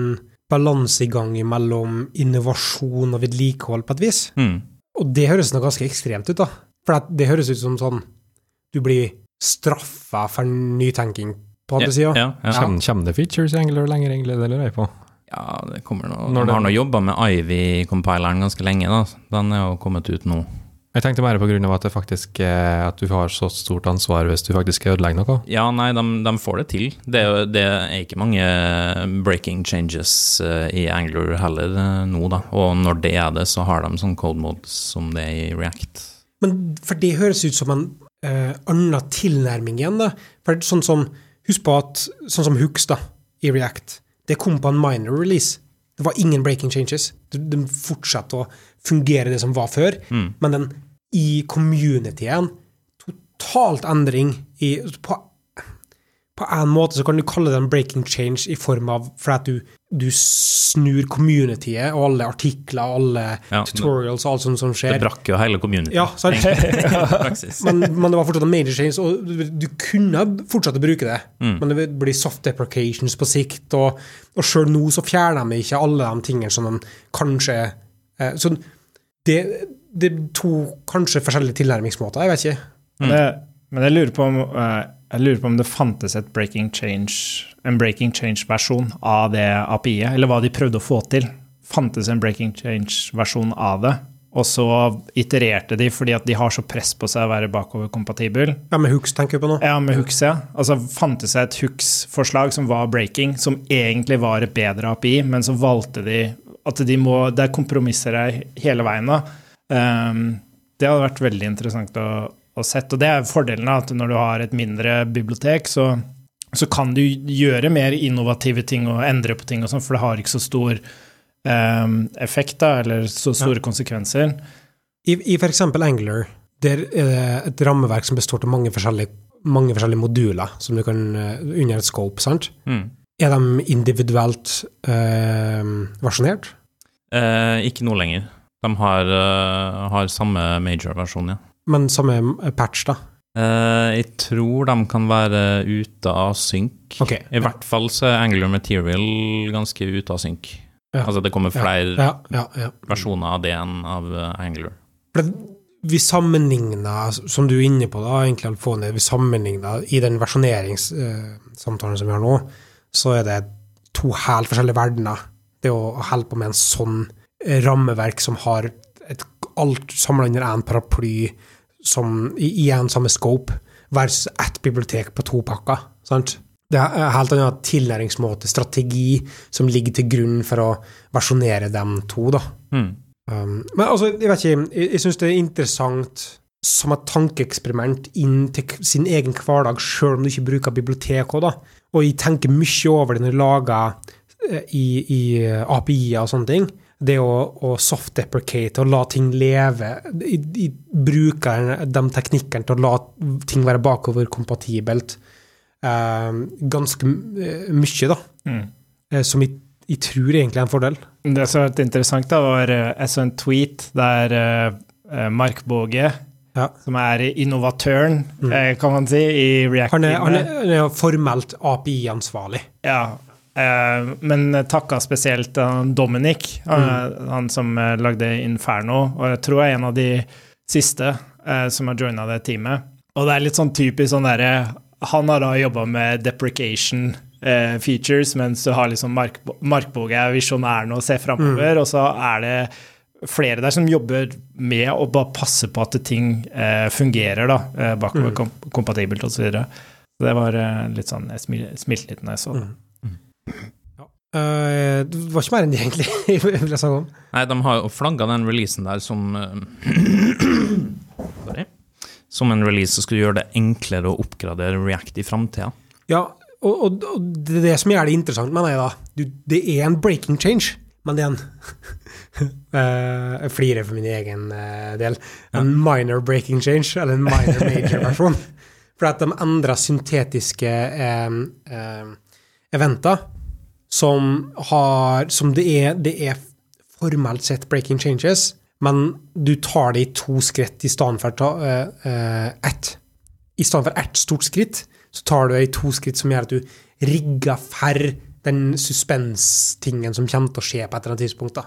balansegang mellom innovasjon og vedlikehold på et vis. Mm. Og det høres nå ganske ekstremt ut, da. For at det høres ut som sånn du blir straffa for nytenking på andre sida. Ja, ja. Kommer, kommer det features i Angular lenger, egentlig? Det lurer jeg på. ja, det kommer noe. Når De har nå jobba med Ivy-compileren ganske lenge, da. Den er jo kommet ut nå. Jeg tenkte mer på grunn av at det faktisk er at du har så stort ansvar hvis du faktisk ødelegger noe. Ja, nei, de, de får det til. Det er, det er ikke mange breaking changes eh, i Angler heller eh, nå, da. Og når det er det, så har de sånn code mode som det er i React. Men for det høres ut som en uh, annen tilnærming igjen, da. For sånn som, husk på at sånn som Hooks da, i React, det kom på en minor release. Det var ingen breaking changes. Den fortsatte å fungere det som var før, men den i communityen totalt endring i på, på en måte så kan du kalle det en breaking change i form av for at du, du snur communityet og alle artikler og alle Ja, tutorials og alt sånt som Det skjer. brakk jo hele communityet. Ja, sant? men, men det var fortsatt en major change, og du, du kunne fortsatt å bruke det. Mm. Men det blir soft deprecations på sikt, og, og sjøl nå så fjerner de ikke alle de tingene som de kanskje eh, Så det, det er to kanskje forskjellige tilnærmingsmåter, jeg vet ikke. Men, det, men jeg, lurer på om, eh, jeg lurer på om det fantes et breaking change, en breaking change-versjon av det API-et, eller hva de prøvde å få til. Fantes en breaking change-versjon av det, og så itererte de fordi at de har så press på seg å være bakoverkompatibel. Ja, med hooks tenker du på nå. Ja, med hooks, ja. Altså fantes det et hooks-forslag som var breaking, som egentlig var et bedre API, men så valgte de at de må Det er kompromisser her hele veien, da. Um, det hadde vært veldig interessant å, å sett. Og det er fordelen at når du har et mindre bibliotek, så, så kan du gjøre mer innovative ting og endre på ting og sånn, for det har ikke så stor um, effekt, da, eller så store konsekvenser. I, i f.eks. Angler, der er det et rammeverk som består av mange forskjellige, mange forskjellige moduler som du kan eh, under et scope, sant? Mm. Er de individuelt eh, versjonert? Eh, ikke nå lenger. De har, eh, har samme major-versjon, ja. Men samme patch, da? Eh, jeg tror de kan være ute av synk. Okay, I hvert fall så er Angular Material ganske ute av synk. Ja. Altså det kommer flere Ja, ja, ja. versjoner av det enn av eh, Angular. Vi sammenligner, som du er inne på, da, egentlig, Alfone, vi sammenligner i den versjoneringssamtalen som vi har nå, så er det to helt forskjellige verdener. Det å holde på med en sånn eh, rammeverk som har et, alt samla under én paraply som, en samme scope, versus ett bibliotek på to pakker. sant? Det er en helt annen tilnæringsmåte, strategi, som ligger til grunn for å versjonere dem to. da. Mm. Um, men altså, jeg vet ikke, jeg, jeg syns det er interessant som et tankeeksperiment inn til sin egen hverdag, sjøl om du ikke bruker bibliotek òg, da. Og jeg tenker mye over det når jeg lager eh, i, i API-er og sånne ting. Det å, å soft-deprecate og la ting leve. i, i bruker de teknikkene til å la ting være bakoverkompatibelt eh, ganske eh, mye, da. Mm. Eh, som jeg, jeg tror egentlig er en fordel. Det som var interessant, da, var eh, Jeg så en tweet der eh, Mark Båge, Ja. som er innovatøren, mm. kan man si, i React Han er, han er, formelt API-ansvarlig. Ja, men takka spesielt uh, Dominic, han, han som eh, lagde Inferno, og jeg tror er en av de siste eh, som har joina det teamet. Og det er litt sånn typisk sånn derre Han har da jobba med deprecation eh, features, mens du har liksom Mark, Markboge er visjonæren og ser framover, og så er det flere der som jobber med å bare passe på at ting eh, fungerer, da, bakover bakover kom kompatibelt osv. Så, så det var eh, litt sånn Jeg smil, smilte litt når jeg så det. Eh, det var ikke mer enn det, egentlig. jeg vil jeg snakke om. Nei, de har jo flagga den releasen der som uh, Som en release som skulle gjøre det enklere å oppgradere React i framtida. Ja, og, og, og det er det som gjør det interessant, mener jeg da. Du, det er en breaking change, men det er en Eh, Jeg flirer for min egen del. En minor breaking change, eller en minor major-versjon. For at de endrer syntetiske eventer som har Som det er, det er formelt sett breaking changes, men du tar det i to skritt i stedet for ta, eh, eh, ett. I stedet for ett stort skritt, så tar du det i to skritt som gjør at du rigger for den suspenstingen som kommer til å skje på et eller annet tidspunkt. da.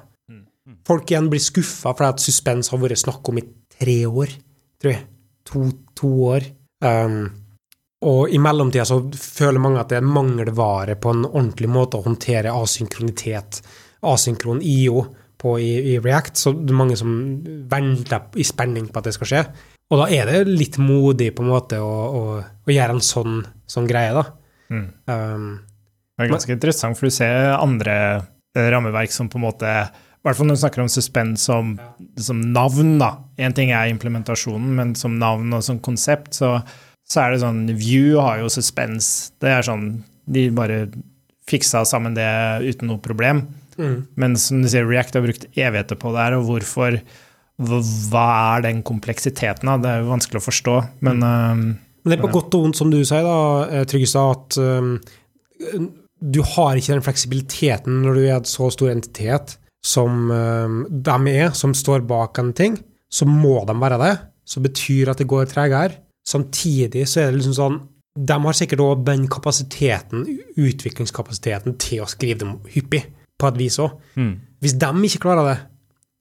Folk igjen blir skuffa fordi at suspens har vært snakk om i tre år, tror jeg. To, to år. Um, og i mellomtida så føler mange at det er mangelvare på en ordentlig måte å håndtere asynkronitet, asynkron IO, på i, i React. Så det er mange som venter i spenning på at det skal skje. Og da er det litt modig på en måte å, å, å gjøre en sånn, sånn greie, da. Mm. Um, Det er ganske interessant, for du ser andre rammeverk som på en måte I hvert fall når du snakker om suspens som, som navn, da. Én ting er implementasjonen, men som navn og som konsept, så, så er det sånn View har jo suspens. Det er sånn De bare fiksa sammen det uten noe problem. mm. Men som du sier, React har brukt evigheter på det her, og hvorfor hva- er den kompleksiteten av? Det er jo vanskelig å forstå, men um, Men det er på godt og vondt, som du sier, da, eh, Tryggestad, at um, du har ikke den fleksibiliteten når du er en så stor entitet som um, de er, som står bak en ting. Så må de være det. Så betyr at det går tregere. Samtidig så er det liksom sånn De har sikkert òg den kapasiteten, utviklingskapasiteten, til å skrive dem hyppig, på et vis òg. Mm. Hvis de ikke klarer det,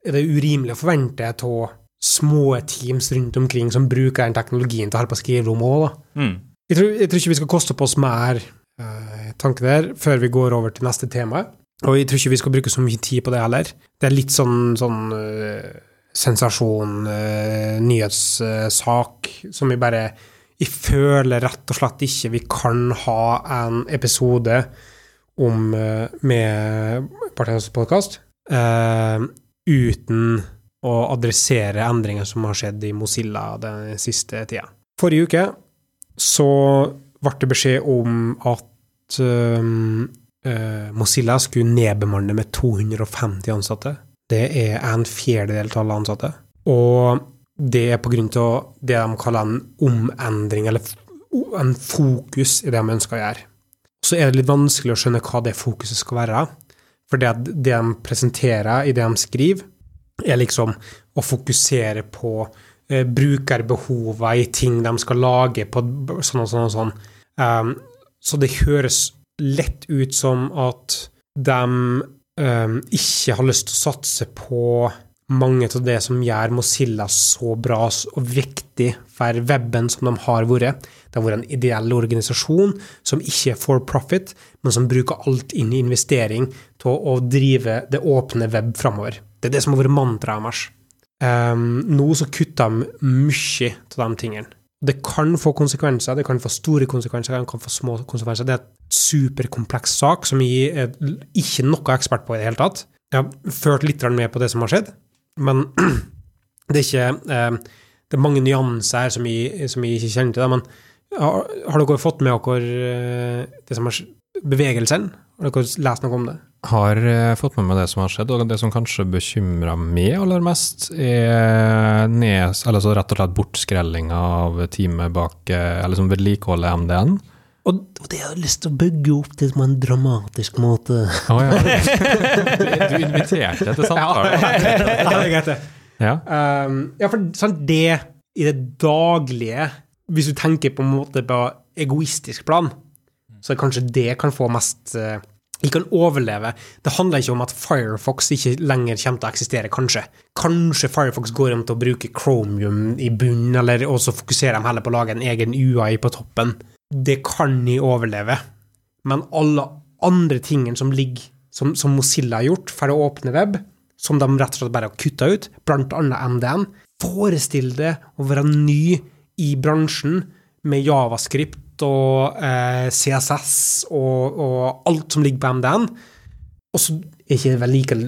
er det urimelig å forvente av små teams rundt omkring som bruker den teknologien til å holde på å skrive om òg, da. Mm. Jeg tror, jeg tror ikke vi skal koste på oss mer eh, tanke der før vi går over til neste tema. Og jeg tror ikke vi skal bruke så mye tid på det heller. Det er litt sånn, sånn eh, sensasjon, eh, nyhetssak, som vi bare Vi føler rett og slett ikke vi kan ha en episode om eh, med Partiets podkast eh, uten å adressere endringer som har skjedd i Mozilla den siste tida. Forrige uke så ble det beskjed om at Mozilla skulle nedbemanne med 250 ansatte. Det er en fjerdedel av alle ansatte. Og det er av det de kaller en omendring, eller en fokus i det de ønsker å gjøre. Så er det litt vanskelig å skjønne hva det fokuset skal være. For det, de presenterer i det de skriver, er liksom å fokusere på eh, i ting de skal lage på sånn og sånn og sånn. Um, så det høres lett ut som at de ikke har lyst til å satse på mange av det som gjør Mozilla så bra og viktig for weben som de har vært. Det har vært en ideell organisasjon som ikke er for profit, men som bruker alt inn i investering til å drive det åpne web framover. Det er det som har vært mantraet deres. Um, nå så kutter de mye av de tingene. Det kan få konsekvenser, det kan få store konsekvenser, det kan få små konsekvenser. Det er et superkompleks sak som jeg er ikke noe ekspert på i det hele tatt. Jeg har ført litt med på det som har skjedd, men det er ikke eh, Det er mange nyanser her som jeg, som jeg ikke kjenner til. Men har, har dere fått med dere eh, det som har skjedd? Bevegelsen? Har dere lest noe om det? Har eh, fått med meg det som har skjedd, og det som kanskje bekymrer meg aller mest, er ned, eller så rett og slett bortskrelling av teamet bak, eh, eller som vedlikeholder MDN. Og det har jeg lyst til å bygge opp til på en dramatisk måte. Å ja. Du inviterte til samtale. ja, det er greit, det. Ja. Um, ja, for sånn, det i det daglige Hvis du tenker på en måte på egoistisk plan, så kanskje det kan få mest Vi kan overleve. Det handler ikke om at Firefox ikke lenger kommer til å eksistere, kanskje. Kanskje Firefox går om til å bruke Chromium i bunnen, eller også fokuserer de heller på å lage en egen UI på toppen. Det kan de overleve. Men alle andre tingene som ligger som, som Mozilla har gjort for å åpne web, som de rett og slett bare har kutta ut, blant annet MDN. Forestill deg å være ny i bransjen med javascript og eh, CSS og, og alt som ligger på MDN, og så er ikke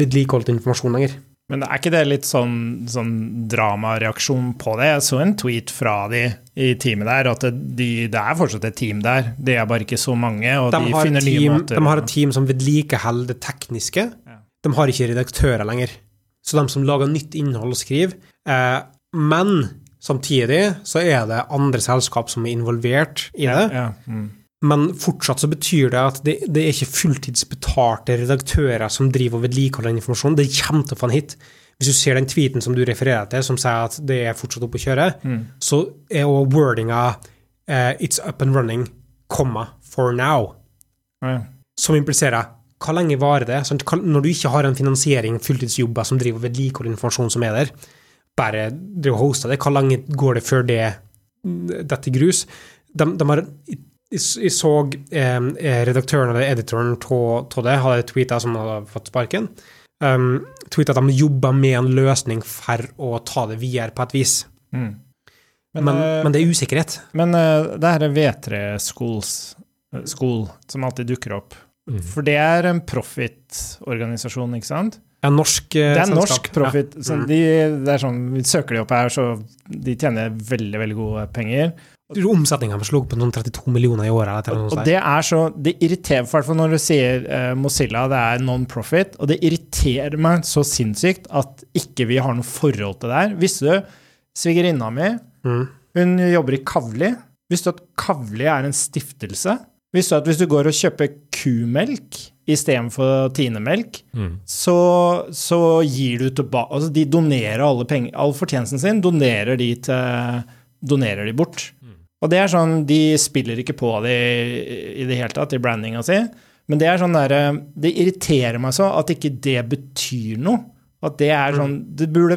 vedlikeholdt informasjon lenger. Men er ikke det litt sånn, sånn dramareaksjon på det? Jeg så en tweet fra de i teamet der, at de, det er fortsatt et team der. Det er bare ikke så mange, og de, De finner team, nye måter. de har et team som vedlikeholder det tekniske. Ja. De har ikke redaktører lenger. Så de som lager nytt innhold og skriver. Eh, men samtidig så er det andre selskap som er involvert i det. Ja, mm. Men fortsatt så betyr det at det, det er ikke fulltidsbetalte redaktører som driver og vedlikeholder den informasjonen. Det kommer til å få en hit. Hvis du ser den tweeten som du refererer til, som sier at det er fortsatt oppe å kjøre, Mm. så er òg wordinga uh, 'It's up and running, comma, for now'. Ja. Som impliserer hva lenge varer det? Sant? Når du ikke har en finansiering, fulltidsjobber som driver og vedlikeholder informasjon som er der, bare driver og hoster det, hvor lenge går det før det detter grus? De, de har, jeg, så eh, redaktøren eller editoren av det, hadde tweeta som hadde fått sparken, um, tweeta at de jobber med en løsning for å ta det videre på et vis. Mm. Men, eh, men det er usikkerhet. Men uh, det her er V3 Schools, eh, School som alltid dukker opp. Mm. For det er en profit-organisasjon, ikke sant? En norsk eh, Det er norsk profit. Ja. Så Mm. de, det er sånn, vi søker de opp her, så de tjener veldig, veldig gode penger. Omsetninga slo på noen 32 millioner i året. Og, Og det er så Det irriterer hvert fall når du sier eh, Mozilla det er non-profit, og det irriterer meg så sinnssykt at ikke vi har noe forhold til det her. Visste du svigerinna mi Mm. Hun jobber i Kavli. Visste du at Kavli er en stiftelse? Visste du at hvis du går og kjøper kumelk istedenfor tinemelk, Mm. så, så gir du tilbake Altså, de donerer alle penger All fortjenesten sin donerer de til Donerer de bort. Og det er sånn De spiller ikke på det i, i det hele tatt, i brandinga si. Men det er sånn der, Det irriterer meg så at ikke det betyr noe. At det er sånn det burde,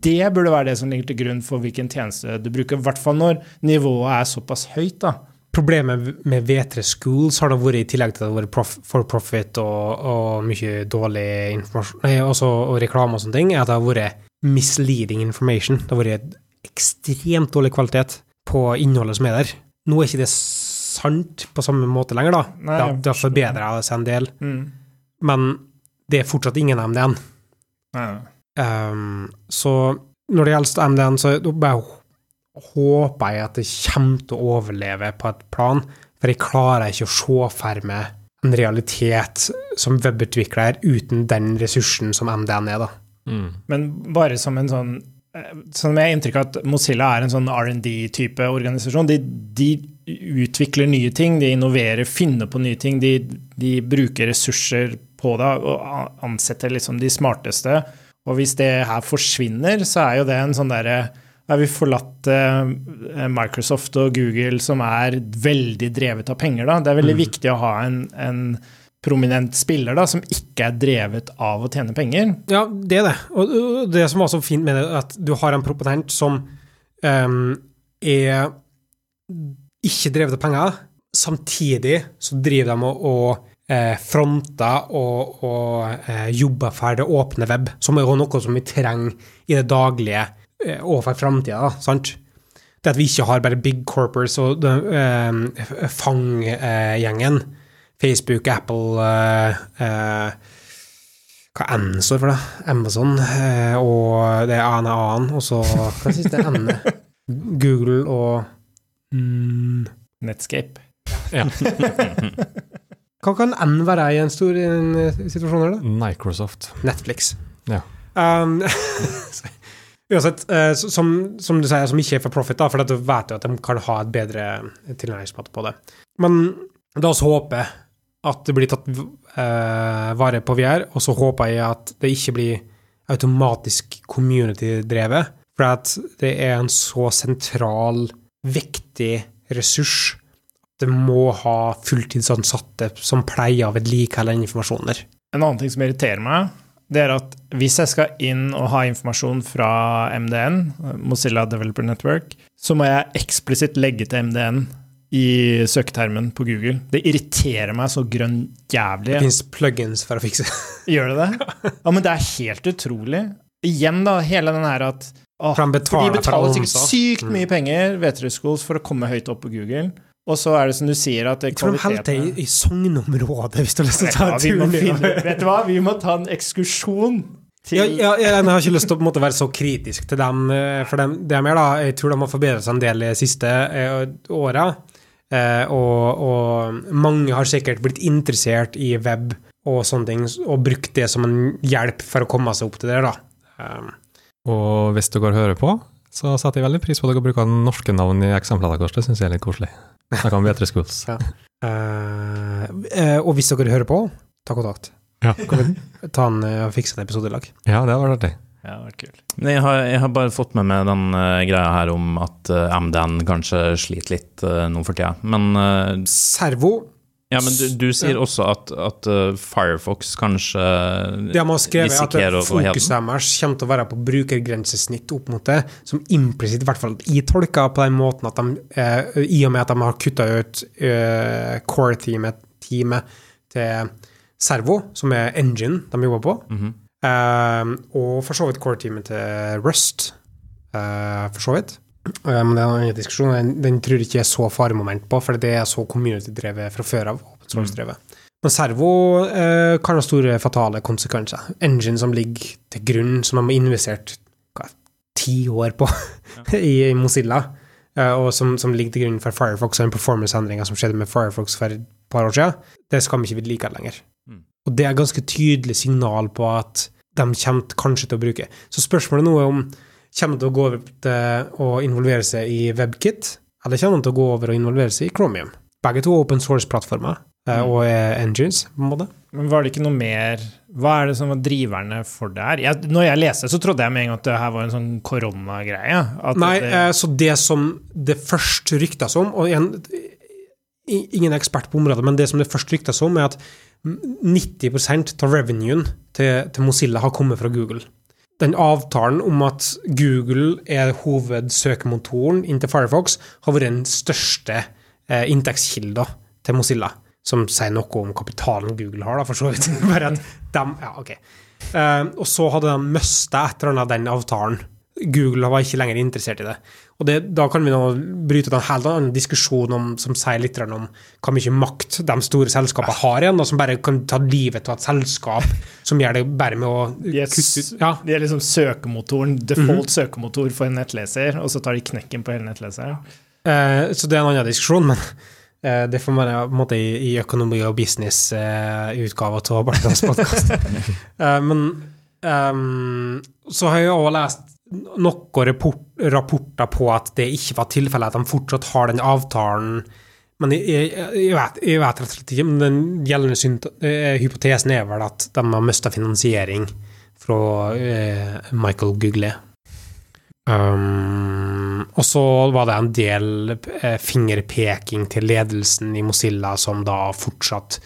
det burde være det som ligger til grunn for hvilken tjeneste du bruker. I hvert fall når nivået er såpass høyt, da. Problemet med V3 Schools har da vært, i tillegg til at det har vært for profit og, og mye dårlig informasjon, nei, også, og reklame og sånne ting, er at det har vært misleading information. Det har vært ekstremt dårlig kvalitet på innholdet som er der. Nå er ikke det sant på samme måte lenger, da. Nei, det, det har forbedra seg en del, Mm. men det er fortsatt ingen MDN. Nei. Um, så når det gjelder MDN, så bare håper jeg at det kommer til å overleve på et plan, for jeg klarer ikke å se for meg en realitet som webutvikler uten den ressursen som MDN er, da. Mm. Men bare som en sånn eh, Som jeg har inntrykk av at Mozilla er en sånn R&D-type organisasjon. De, de utvikler nye ting, de innoverer, finner på nye ting. De, de bruker ressurser på det og ansetter liksom de smarteste. Og hvis det her forsvinner, så er jo det en sånn derre har vi forlatt eh, Microsoft og Google, som er veldig drevet av penger. Da. Det er veldig viktig å ha en, en prominent spiller da, som ikke er drevet av å tjene penger. Ja, det er det. Og det som er så fint med det, at du har en proponent som um, er ikke drevet av penger. Samtidig så driver de og, og eh, fronter og, og eh, jobber for det åpne web, som er noe som vi trenger i det daglige eh, og for framtida, sant? Det at vi ikke har bare big corpers og eh, fanggjengen. Facebook, Apple eh, eh, hva N står for, da? Amazon, eh, og det ene en annen, og så Hva er det N? Google og mm, Netscape. Ja. Hva kan N være i en stor en situasjon her, da? Microsoft. Netflix. Ja. Um, uansett, eh, som, som du sier, som ikke er for profit, da, for du vet jo at de kan ha et bedre tilnærmingsmåte på det. Men la oss håpe at det blir tatt eh, vare på VR, og så håper jeg at det ikke blir automatisk community-drevet, for det er en så sentral, viktig ressurs at det må ha fulltidsansatte som pleier å vedlikeholde informasjoner. En annen ting som irriterer meg, det er at hvis jeg skal inn og ha informasjon fra MDN, Mozilla Developer Network, så må jeg eksplisitt legge til MDN i søketermen på Google. Det irriterer meg så grønn jævlig. Det fins plugins for å fikse Gjør det det? Ja, men det er helt utrolig. Igjen, da, hele den her at å, For de betaler sikkert sykt mye penger V3 Schools for å komme høyt opp på Google. Og så er det som du sier, at kvaliteten Jeg tror de holder til i, i Sognområdet, hvis du har lyst til å ta en turen finne, vet du hva, vi må ta en ekskursjon til Ja, ja, ja, jeg har ikke lyst til å måte være så kritisk til dem, eh, for dem, det er mer da, jeg tror de har forbedret seg en del de siste eh, åra. Eh, og, og mange har sikkert blitt interessert i web og sånne ting, og brukt det som en hjelp for å komme seg opp til det. da. Um, Og hvis dere hører på, så setter jeg veldig pris på at dere bruker norske navn i eksemplene deres. Det syns jeg er litt koselig. Snakker kan bedre schools. eh, uh, og hvis dere hører på, ta kontakt. Ja. Kan vi ta en, uh, fikse en episode i lag? Ja, det har vært artig. Ja. Men jeg har, jeg har bare fått med meg den uh, greia her om at uh, MDN kanskje sliter litt uh, nå for tida. Men, eh, Servo ja, men du, du sier også at, at eh, Firefox kanskje De har skrevet at risikerer heden. fokuset deres kommer til å være på brukergrensesnitt opp mot det, som implisitt, i hvert fall jeg tolker på den måten at de, eh, i og med at de har kutta ut eh, core-teamet til Servo, som er engine de jobber på, Mhm. eh, og for så vidt core-teamet til Rust, eh, for så vidt. Eh, men det er en annen diskusjon. Den, den tror jeg ikke er så faremoment på, for det er så community-drevet fra før av. open. Men Servo eh, kan ha store fatale konsekvenser. Engine som ligger til grunn, som de har investert ti år på i Mozilla, eh, og som, som ligger til grunn for Firefox og den performance-endringa som skjedde med Firefox for et par år siden, det skal vi ikke vedlikeholde lenger. Mm. Og det er ganske tydelig signal på at de kommer kanskje til å bruke. Så spørsmålet nå er om kommer til å gå over til å involvere seg i WebKit, eller kommer de til å gå over og involvere seg i Chromium? Begge to open source-plattformer eh, og er engines, på en måte. Men var det ikke noe mer Hva er det som var driverne for det her? Jeg, når jeg leste, så trodde jeg med en gang at det her var en sånn koronagreie. Nei, det, eh, så det som det først ryktes om, og igjen, ingen er ekspert på området, men det som det først ryktes om, er at 90% av revenuen til, til Mozilla har kommet fra Google. Den avtalen om at Google er hovedsøkemotoren inntil Firefox, har vært den største eh, inntektskilda til Mozilla. Som sier noe om kapitalen Google har, da, for så vidt. Bare at de, ja, ok. Eh, og så hadde de mista et eller annet av den avtalen. Google var ikke lenger interessert i det. Og det, Da kan vi nå bryte ut en helt annen diskusjon om, som sier litt om hvor mye makt de store selskapene har igjen, og som bare kan ta livet av et selskap som gjør det bare med å kutte ut Ja, de er liksom søkemotoren, default Mhm. søkemotor for en nettleser, og så tar de knekken på hele nettleseren. Eh, så det er en annen diskusjon, men eh, det får være på en måte i, i økonomi- og business-utgava av Bartlands podkast. men um, så har jeg også lest noen rapport, rapporter på at det ikke var tilfellet, at de fortsatt har den avtalen. Men jeg, jeg, jeg, vet, jeg vet rett og slett ikke, men den gjeldende synt, eh, hypotesen er vel at de har mista finansiering fra eh, Michael Gugley. Um, og så var det en del eh, fingerpeking til ledelsen i Mozilla, som da fortsatt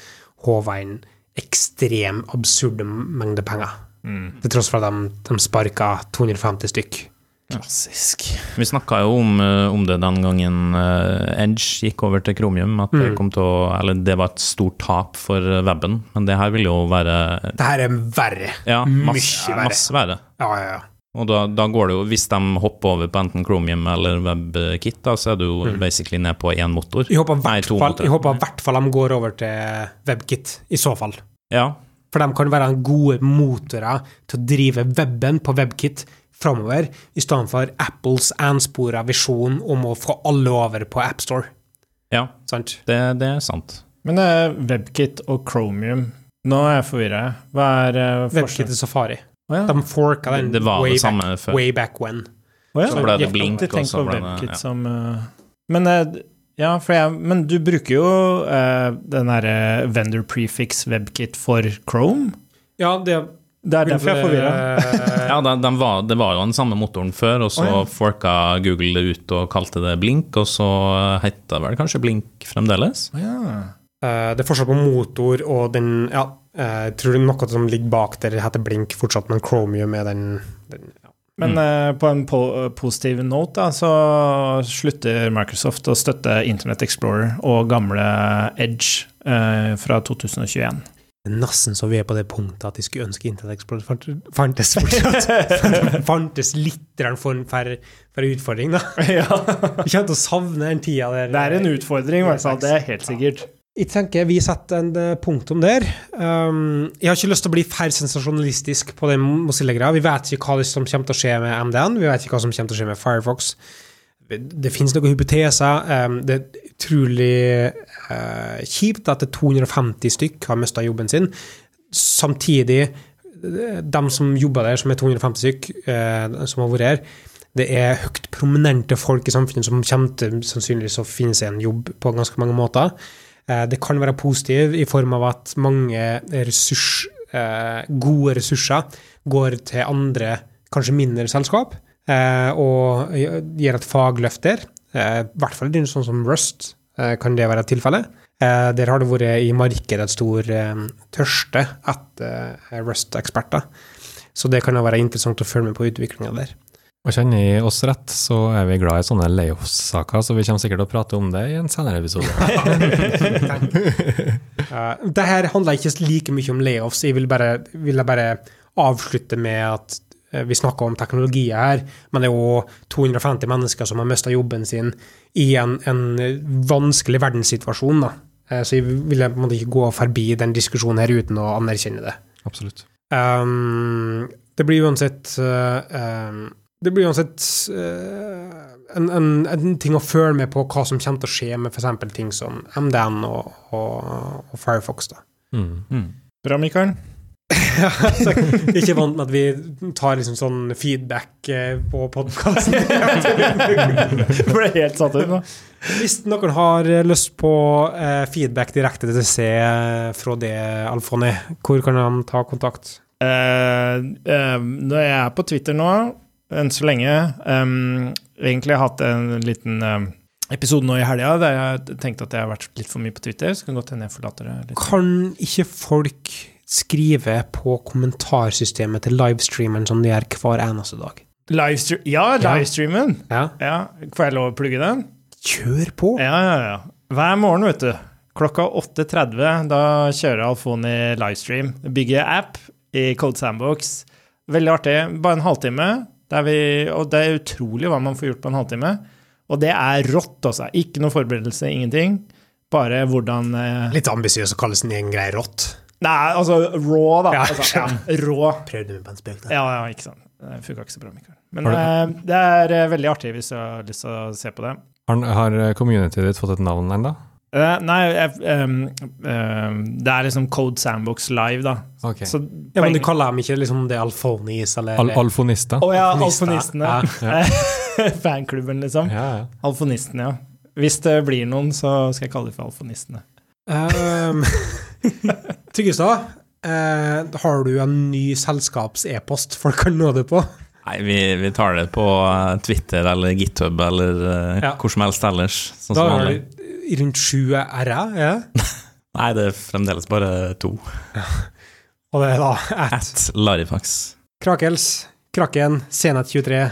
håva inn ekstrem absurde mengder penger. Til tross for at de, de sparka 250 stykk. Klassisk. Vi snakka jo om, eh, om det den gangen eh, Edge gikk over til Chromium, at det, Mm. kom til å, eller det var et stort tap for eh, weben. Men det her vil jo være Det her er verre. ja, masse, Mye verre. masse verre. Ja, ja, ja. Og da, da går det jo, hvis de hopper over på enten Chromium eller WebKit, da, så er du jo Mm. basically ned på én motor. Jeg håper i hvert fall de går over til WebKit, i så fall. Ja, For de kan være gode motorer til å drive weben på WebKit framover, i stedet for Apples enspora visjon om å få alle over på AppStore. ja Sant? det, det er sant. Men det er WebKit og Chromium Nå er jeg forvirra. Hva er uh, WebKit og Safari. Oh, ja. De forka den Det var way, det samme back, før. way back when. Oh, ja. Så ble det blink, og så ble det- ja. som uh, Men eh, ja, for jeg, men du bruker jo uh, den derre vendor prefix WebKit for Chrome. Ja, det Det er derfor jeg er forvirra. Ja, de, de var, Det var jo den samme motoren før, og så oh, ja. forka Google det ut og kalte det Blink, og så het det vel kanskje Blink fremdeles? Ja. uh, det er forskjell på motor og den Ja, eh, jeg tror det er noe som ligger bak der heter Blink fortsatt, men Chromium er den, den. Men mm. på en po positiv note da, så slutter Microsoft å støtte Internet Explorer og gamle Edge eh, fra 2021. Det er nesten så vi er på det punktet at de skulle ønske Internet Explorer fant- fantes fortsatt. fantes litt for, for, for utfordring, da. ja. Vi kommer til å savne den tida der. Det er en utfordring, i hvert fall. Det er helt sikkert. Jeg tenker vi setter en eh, punktum der. Um, jeg har ikke lyst til å bli for sensasjonalistisk på den Mozilla-greia. Vi vet ikke hva som kommer til å skje med MDN, vi vet ikke hva som kommer til å skje med Firefox. Det finnes noen hypoteser. Um, det er utrolig uh, kjipt at det er 250 stykk har mista jobben sin. Samtidig, eh, de som jobber der, som er 250 stykk, uh, som har vært her, det er høyt prominente folk i samfunnet som kommer til sannsynligvis å finne seg en jobb på ganske mange måter. Eh, Det kan være positiv i form av at mange ressurs, eh, gode ressurser går til andre kanskje mindre selskap, eh, og gir et fagløft der. I hvert fall sånn som Rust kan det være et tilfelle. Der har det vært i markedet et stor tørste etter Rust-eksperter. Så det kan være interessant å følge med på utviklinga der. Og kjenner jeg oss rett, så er vi glad i sånne layoffs-saker, så vi kommer sikkert til å prate om det i en senere episode. Uh, det her handler ikke like mye om layoffs. Jeg vil bare, vil jeg bare avslutte med at uh, vi snakker om teknologier her, men det er òg 250 mennesker som har mista jobben sin i en, en vanskelig verdenssituasjon. Da. Uh, så jeg vil på en måte ikke gå forbi den diskusjonen her uten å anerkjenne det. Absolutt. Um, det blir uansett um, Det blir uansett en, en, en, ting å føle med på hva som kommer til å skje med f.eks. ting som MDN og, og, og Firefox. da. Mm. Mm. Bra, Mikael. Jeg er ikke vant med at vi tar liksom sånn feedback eh, på podkasten. Ble helt satt ut nå. Hvis noen har lyst på eh, feedback direkte til C fra det, Alfoni, hvor kan de ta kontakt? Uh, uh, når jeg er på Twitter nå, enn så lenge um, Egentlig har jeg hatt en liten um, episode nå i helga der jeg tenkte at jeg har vært litt for mye på Twitter. Så kan godt hende jeg forlater det litt. Kan ikke folk skrive på kommentarsystemet til livestreameren som de gjør hver eneste dag? Livestre ja, livestreamen! Ja. Ja, Får jeg lov å plugge den? Kjør på! Ja, ja, ja. Hver morgen, vet du. Klokka 8.30, da kjører Alfoni livestream. Bygger app i Code Sandbox. Veldig artig. Bare en halvtime. Der vi, og det er utrolig hva man får gjort på en halvtime. Og det er rått, altså. Ikke noe forberedelse, ingenting. Bare hvordan eh, Litt ambisiøs å kalle sin egen greie rått. Nei, altså raw, da. Ja, altså, ja, rå. Prøvde meg på en spøk da. Ja, ja, ikke sant. Det funka ikke så bra, Mikael. Men det? eh, det er eh, veldig artig hvis du har lyst til å se på det. Har, har communityet ditt fått et navn ennå? Eh, nei, jeg, em, em, det er liksom Code Sandbox Live, da. Ok. Så Ja, men du kaller dem ikke liksom det Alfonis, eller Al Alfonister? Å ja, Alfonistene. Ja. Fanklubben, liksom. Ja, ja. Alfonistene, ja. Hvis det blir noen, så skal jeg kalle dem for alfonistene. Um, Tyggestad, eh, har du en ny selskaps-e-post folk kan nå det på? Nei, vi, vi tar det på eh, Twitter eller GitHub eller Ja. hvor som helst ellers. Sånn Da som rundt sju r-er, ja? Nei, det er fremdeles bare to. og det er da at At Larifax. Krakels, Kraken, Senet 23,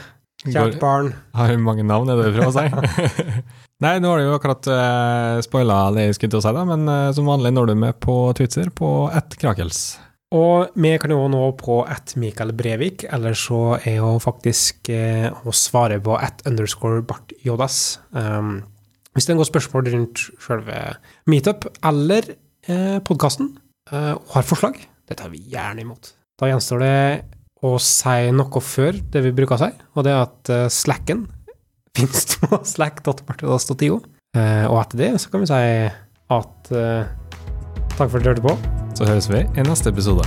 Kjært barn. Har mange navn, er det du prøver å si? Nei, nå har du jo akkurat uh, spoila det jeg skulle til å si, da, men eh, som vanlig når du med på Twitter på ett krakels. Og vi kan jo nå på at Mikael Brevik, eller så er jo faktisk eh, å svare på at underscore Bart Jodas. Um, hvis det er noen spørsmål rundt selve meetup eller eh, podkasten, eh, og har forslag, det tar vi gjerne imot. Da gjenstår det å si noe før det vi bruker å si, og det er at eh, Slacken finnes på slack.bartodas.io. Eh, og etter det så kan vi si at eh, takk for at du hørte på. Så høres vi i neste episode.